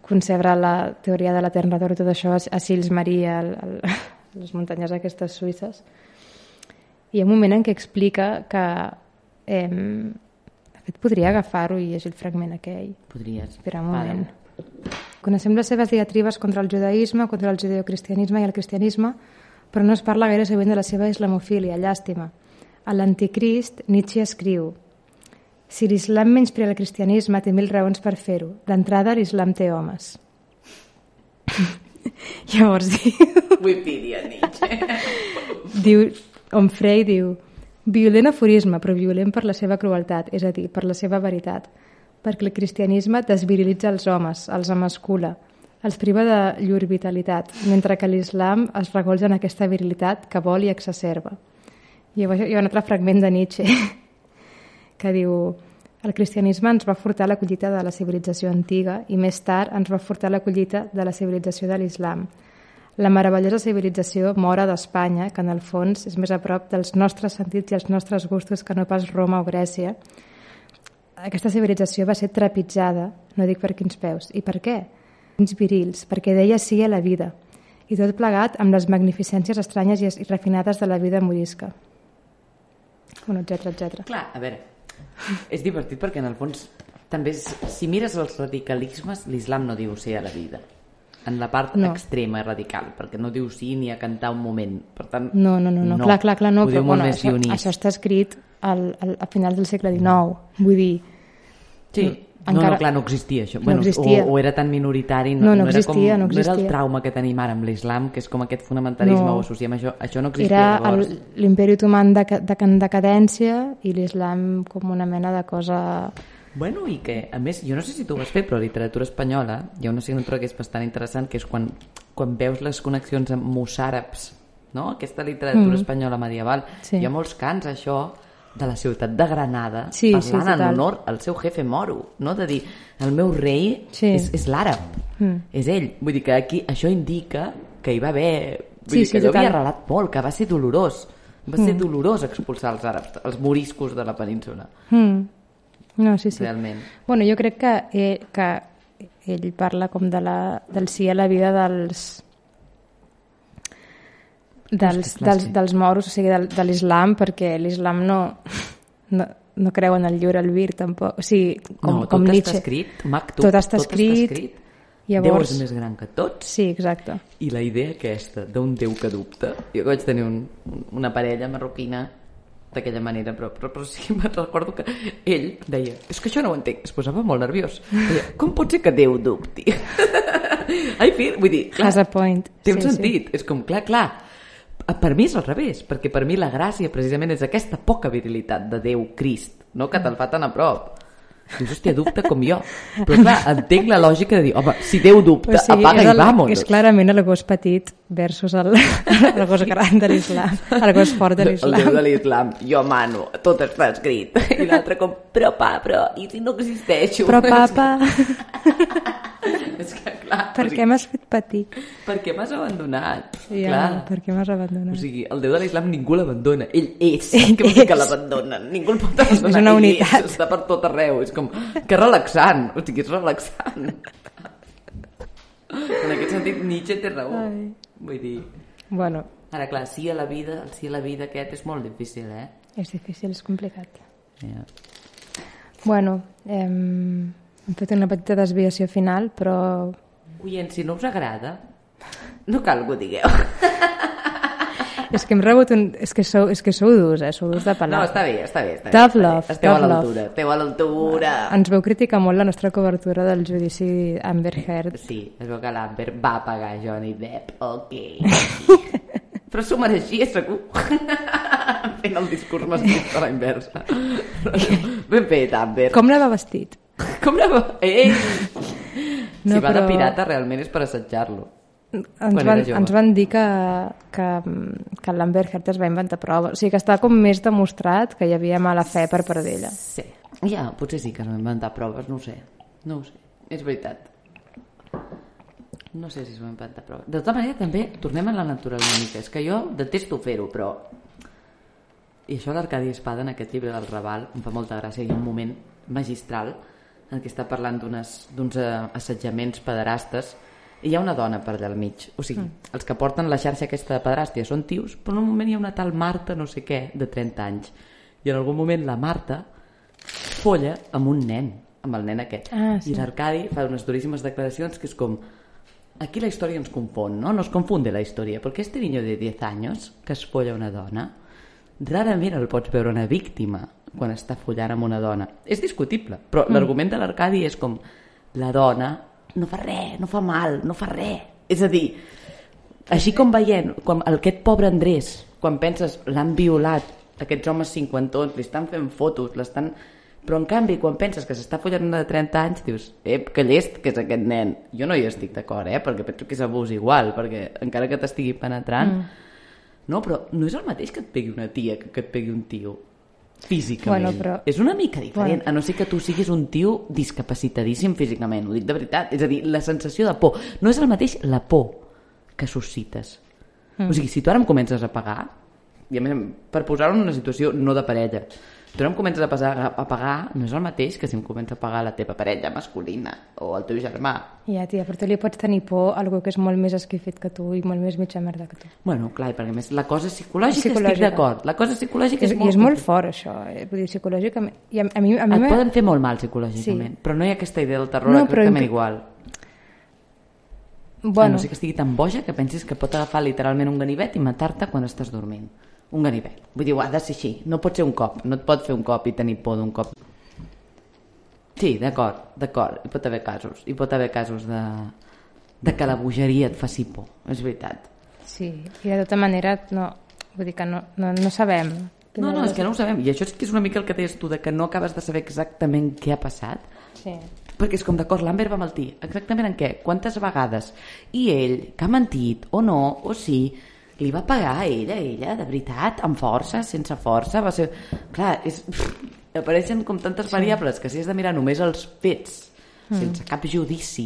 concebre la teoria de la retorn i tot això a Sils Maria, a, a les muntanyes aquestes suïsses. Hi ha un moment en què explica que eh, de fet podria agafar-ho i llegir el fragment aquell. Podries. Espera un moment. Vale. Coneixem les seves diatribes contra el judaïsme, contra el judeocristianisme i el cristianisme, però no es parla gaire sovint de la seva islamofília, llàstima. A l'anticrist, Nietzsche escriu si l'islam menysprea el cristianisme, té mil raons per fer-ho. D'entrada, l'islam té homes. Llavors diu... Wikipedia, Nietzsche. diu, Onfray diu, violent aforisme, però violent per la seva crueltat, és a dir, per la seva veritat, perquè el cristianisme desvirilitza els homes, els emascula, els priva de llur vitalitat, mentre que l'islam es recolza en aquesta virilitat que vol i exacerba. I llavors hi ha un altre fragment de Nietzsche que diu el cristianisme ens va furtar la collita de la civilització antiga i més tard ens va furtar la collita de la civilització de l'islam. La meravellosa civilització mora d'Espanya, que en el fons és més a prop dels nostres sentits i els nostres gustos que no pas Roma o Grècia. Aquesta civilització va ser trapitzada, no dic per quins peus. I per què? Quins virils, perquè deia sí a la vida. I tot plegat amb les magnificències estranyes i refinades de la vida morisca. Bueno, etc etc. Clar, a veure, és divertit perquè en el fons també si mires els radicalismes l'islam no diu sí a la vida en la part no. extrema i radical perquè no diu sí ni a cantar un moment per tant, no, no, no, no. no. clar, clar, clar no, però, bueno, això, això està escrit al, al, a finals del segle XIX vull dir sí, encara... No, no, clar, no existia això. No bueno, existia. O, o era tan minoritari, no, no, no, no existia, com, no existia. No era el trauma que tenim ara amb l'islam, que és com aquest fonamentalisme, no. o associem això, això no existia era llavors. Era l'imperi otomà de, de, de decadència i l'islam com una mena de cosa... Bueno, i que, a més, jo no sé si tu ho vas fer, però a literatura espanyola hi ha una assignatura que és bastant interessant, que és quan, quan veus les connexions amb mossàrabs, no? aquesta literatura mm. espanyola medieval. Sí. Hi ha molts cants, això, de la ciutat de Granada sí, parlant sí, en honor al seu jefe moro, no? de dir, el meu rei sí. és, és l'àrab, mm. és ell. Vull dir que aquí això indica que hi va haver... Vull sí, dir que sí, allò havia arrelat molt, que va ser dolorós. Va mm. ser dolorós expulsar els àrabs, els moriscos de la península. Mm. No, sí, sí. Realment. Bueno, jo crec que, eh, que ell parla com de la, del sí a la vida dels dels, dels, dels moros, o sigui, de, de l'islam, perquè l'islam no, no, no creu en el lliure albir, tampoc. O sigui, com, no, com tot Nietzsche. escrit, Maktub, tot està escrit, tot està escrit Déu Llavors... és més gran que tots Sí, exacte. i la idea aquesta d'un Déu que dubta jo vaig tenir un, un- una parella marroquina d'aquella manera però, però, però sí me'n recordo que ell deia és que això no ho entenc, es posava molt nerviós deia, com pot ser que Déu dubti ai, fi, vull dir clar, Has a point. té un Sí, sí. sentit, és com, clar, clar per mi és al revés, perquè per mi la gràcia precisament és aquesta poca virilitat de Déu Crist, no? que te'l fa tan a prop. Dius, hòstia, dubta com jo. Però clar, entenc la lògica de dir home, si Déu dubta, apaga és, i el, vámonos és clarament el gos petit versus el, el gos gran de l'islam, el gos fort de el déu de l'islam. l'islam, jo mano, tot està escrit. I l'altre com, però pa, però, i si no existeixo? Però papa, És que, clar, per què m'has fet patir? per què m'has abandonat? Ja, clar. per què m'has abandonat? O sigui, el déu de l'islam ningú l'abandona. Ell és. Què vol dir que l'abandonen? Ningú el pot abandonar. És una Ell unitat. està per tot arreu. És com, que relaxant. O sigui, és relaxant. En aquest sentit, Nietzsche té raó. Ai. Vull dir... Bueno, Ara, clar, sí a la vida, el sí a la vida aquest és molt difícil, eh? és difícil, és complicat. Ja. Bueno, hem, hem fet una petita desviació final, però Oients, si no us agrada, no cal que ho digueu. és que hem rebut un... És que sou, és que sou durs, eh? Sou durs de No, pelar. està bé, està bé. Està Tough bé, està bé. love, Esteu a tough l'altura, esteu a l'altura. Ens veu criticar molt la nostra cobertura del judici Amber Heard. Sí, es veu que l'Amber va pagar Johnny Depp, ok. Però s'ho mereixia, segur. Fent el discurs masclista a la inversa. Ben fet, Amber. Com l'ava vestit? Com la va... Ei! No, si va de però- pirata realment és per assetjar-lo. Ens Quan van, ens van dir que, que, que l'Amber Heard es va inventar proves. O sigui que està com més demostrat que hi havia mala fe per part d'ella. Sí. Ja, potser sí que no hem inventat proves, no ho sé. No ho sé. És veritat. No sé si s'ho hem inventat proves. De tota manera, també tornem a la natura una mica. És que jo detesto fer-ho, però... I això l'Arcadi Espada, en aquest llibre del Raval, em fa molta gràcia. Hi ha un moment magistral en què està parlant d'uns eh, assetjaments pederastes i hi ha una dona per allà al mig. O sigui, mm. els que porten la xarxa aquesta de pederàstia són tios, però en un moment hi ha una tal Marta no sé què, de 30 anys. I en algun moment la Marta folla amb un nen, amb el nen aquest. Ah, sí. I l'Arcadi fa unes duríssimes declaracions que és com aquí la història ens confon, ¿no? Nos confunde la història, perquè este niño de 10 anys que es folla una dona, rarament el pots veure una víctima quan està follant amb una dona. És discutible, però mm. l'argument de l'Arcadi és com la dona no fa res, no fa mal, no fa res. És a dir, així com veient quan aquest pobre Andrés, quan penses l'han violat, aquests homes cinquantons, li estan fent fotos, l'estan... Però en canvi, quan penses que s'està follant una de 30 anys, dius, ep, que llest que és aquest nen. Jo no hi estic d'acord, eh? Perquè penso que és abús igual, perquè encara que t'estigui penetrant... Mm. No, però no és el mateix que et pegui una tia que que et pegui un tio físicament. Bueno, però- És una mica diferent, Bueno. a no ser que tu siguis un tio discapacitadíssim físicament, ho dic de veritat. És a dir, la sensació de por. No és el mateix la por que suscites. Mm. O sigui, si tu ara em comences a pagar, i a més, per posar-ho en una situació no de parella, tu ara em comences a, pasar, a pagar, no és el mateix que si em comença a pagar la teva parella masculina o el teu germà. Ja, tia, però tu li pots tenir por a algú que és molt més esquifit que tu i molt més mitja merda que tu. Bueno, clar, i perquè més la cosa psicològica, Psicològica. estic d'acord. La cosa psicològica És, és, I molt és molt fort, això. Eh? Vull dir, psicològicament... I a, a mi, a mi Et poden fer molt mal psicològicament, Sí. però no hi ha aquesta idea del terror No, però exactament impli- igual. Bueno. A no sé que estigui tan boja que pensis que pot agafar literalment un ganivet i matar-te quan estàs dormint. Un ganivet. Vull dir, ho ha de ser així. No pot ser un cop. No et pot fer un cop i tenir por d'un cop. Sí, d'acord, d'acord. Hi pot haver casos. Hi pot haver casos de, de que la bogeria et faci por. És veritat. sí. I de tota manera, no, vull dir que no, no, no sabem. No, no, és que no ho sabem. I això és que és una mica el que deies tu, de que no acabes de saber exactament què ha passat. Sí. Perquè és com, d'acord, l'Amber va mentir. Exactament en què? Quantes vegades? I ell, que ha mentit, o no, o sí, li va pagar a ella, a ella, de veritat, amb força, sense força, va ser... Clar, és... apareixen com tantes sí. variables que si has de mirar només els fets, mm. sense cap judici,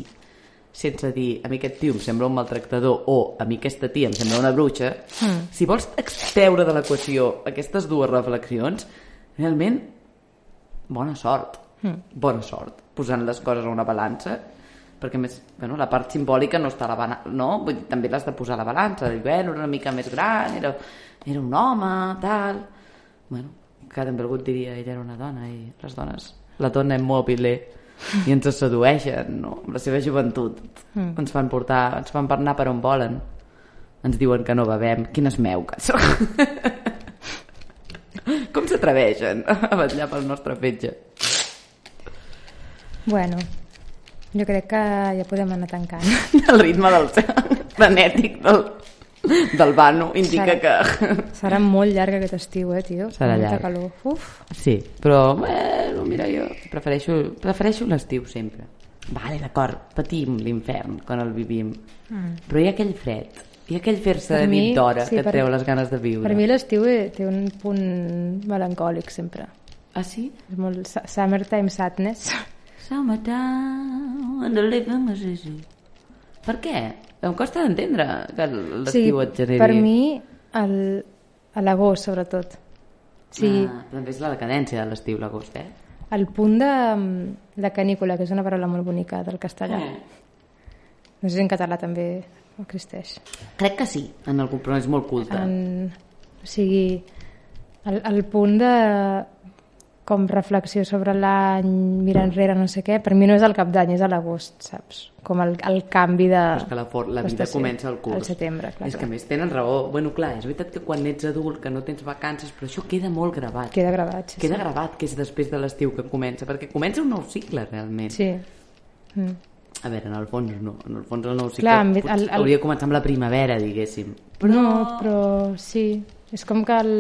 sense dir a mi aquest tio em sembla un maltractador o a mi aquesta tia em sembla una bruixa, mm. si vols extreure de l'equació aquestes dues reflexions, realment bona sort, mm. bona sort, posant les coses a una balança, perquè més, bueno, la part simbòlica no està a la balança, no? Vull dir, també l'has de posar a la balança, dir, bueno, era una mica més gran, era, era un home, tal... Bueno, que algú et diria ella era una dona i les dones, la dona immòbile i ens sedueixen, no? Amb la seva joventut. Mm. Ens fan portar, ens fan per anar per on volen. Ens diuen que no bevem. Quines meuques. Com s'atreveixen a vetllar pel nostre fetge? Bueno, jo crec que ja podem anar tancant. El ritme del frenètic del, del vano indica que... Serà molt llarg aquest estiu, eh, tio? Serà Molta llarg. calor. Uf. Sí, però, bueno, mira, jo prefereixo, prefereixo l'estiu sempre. Vale, d'acord, patim l'infern quan el vivim. Mm. Però hi ha aquell fred, hi ha aquell fer-se de mi, nit d'hora sí, que et per- treu les ganes de viure. Per mi l'estiu eh, té un punt melancòlic sempre. Ah, sí? És molt su- summertime sadness. Summertime and the living is easy. Per què? Em costa d'entendre que l'estiu et generi... per mi, el, a l'agost, sobretot. Sí, Ah, també és la decadència de l'estiu, l'agost, eh? el punt de, de canícula, que és una paraula molt bonica del castellà. No sé si en català també existeix. Crec que sí, en algun però és molt culte. En, o sigui, el, el punt de com reflexió sobre l'any, mirar enrere, no sé què, per mi no és el cap d'any, és a l'agost, saps? Com el, el canvi de... Però és que la, for, la vida comença al curs. Al setembre, clar. és que clar. més tenen raó. Bueno, clar, és veritat que quan ets adult, que no tens vacances, però això queda molt gravat. Queda gravat, sí. Queda gravat que és després de l'estiu que comença, perquè comença un nou cicle, realment. Sí. Mm. A veure, en el fons no. En el fons el nou cicle Clar, potser el- el- hauria de començar amb la primavera, diguéssim. Però... No, però sí. És com que el...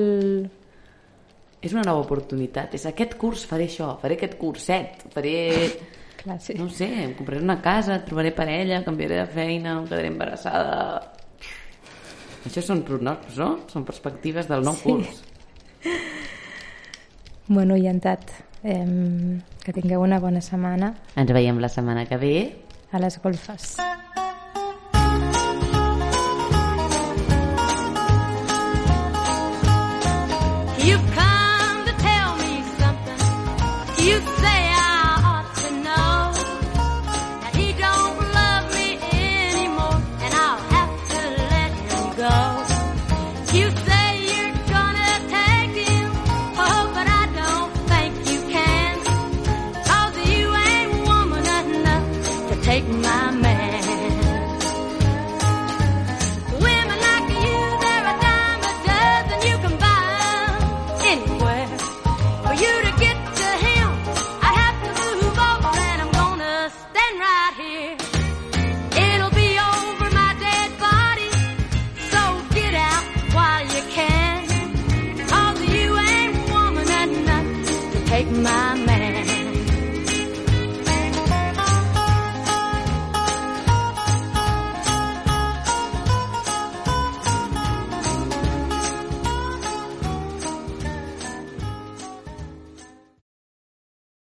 És una nova oportunitat. És aquest curs faré això, faré aquest curset, faré... Clar, sí. No ho sé, em compraré una casa, trobaré parella, canviaré de feina, em quedaré embarassada... Això són pronoms, no? Són perspectives del nou Sí. curs. Bueno, llantat. Eh, que tingueu una bona setmana Ens veiem la setmana que ve. a les golfes. You've come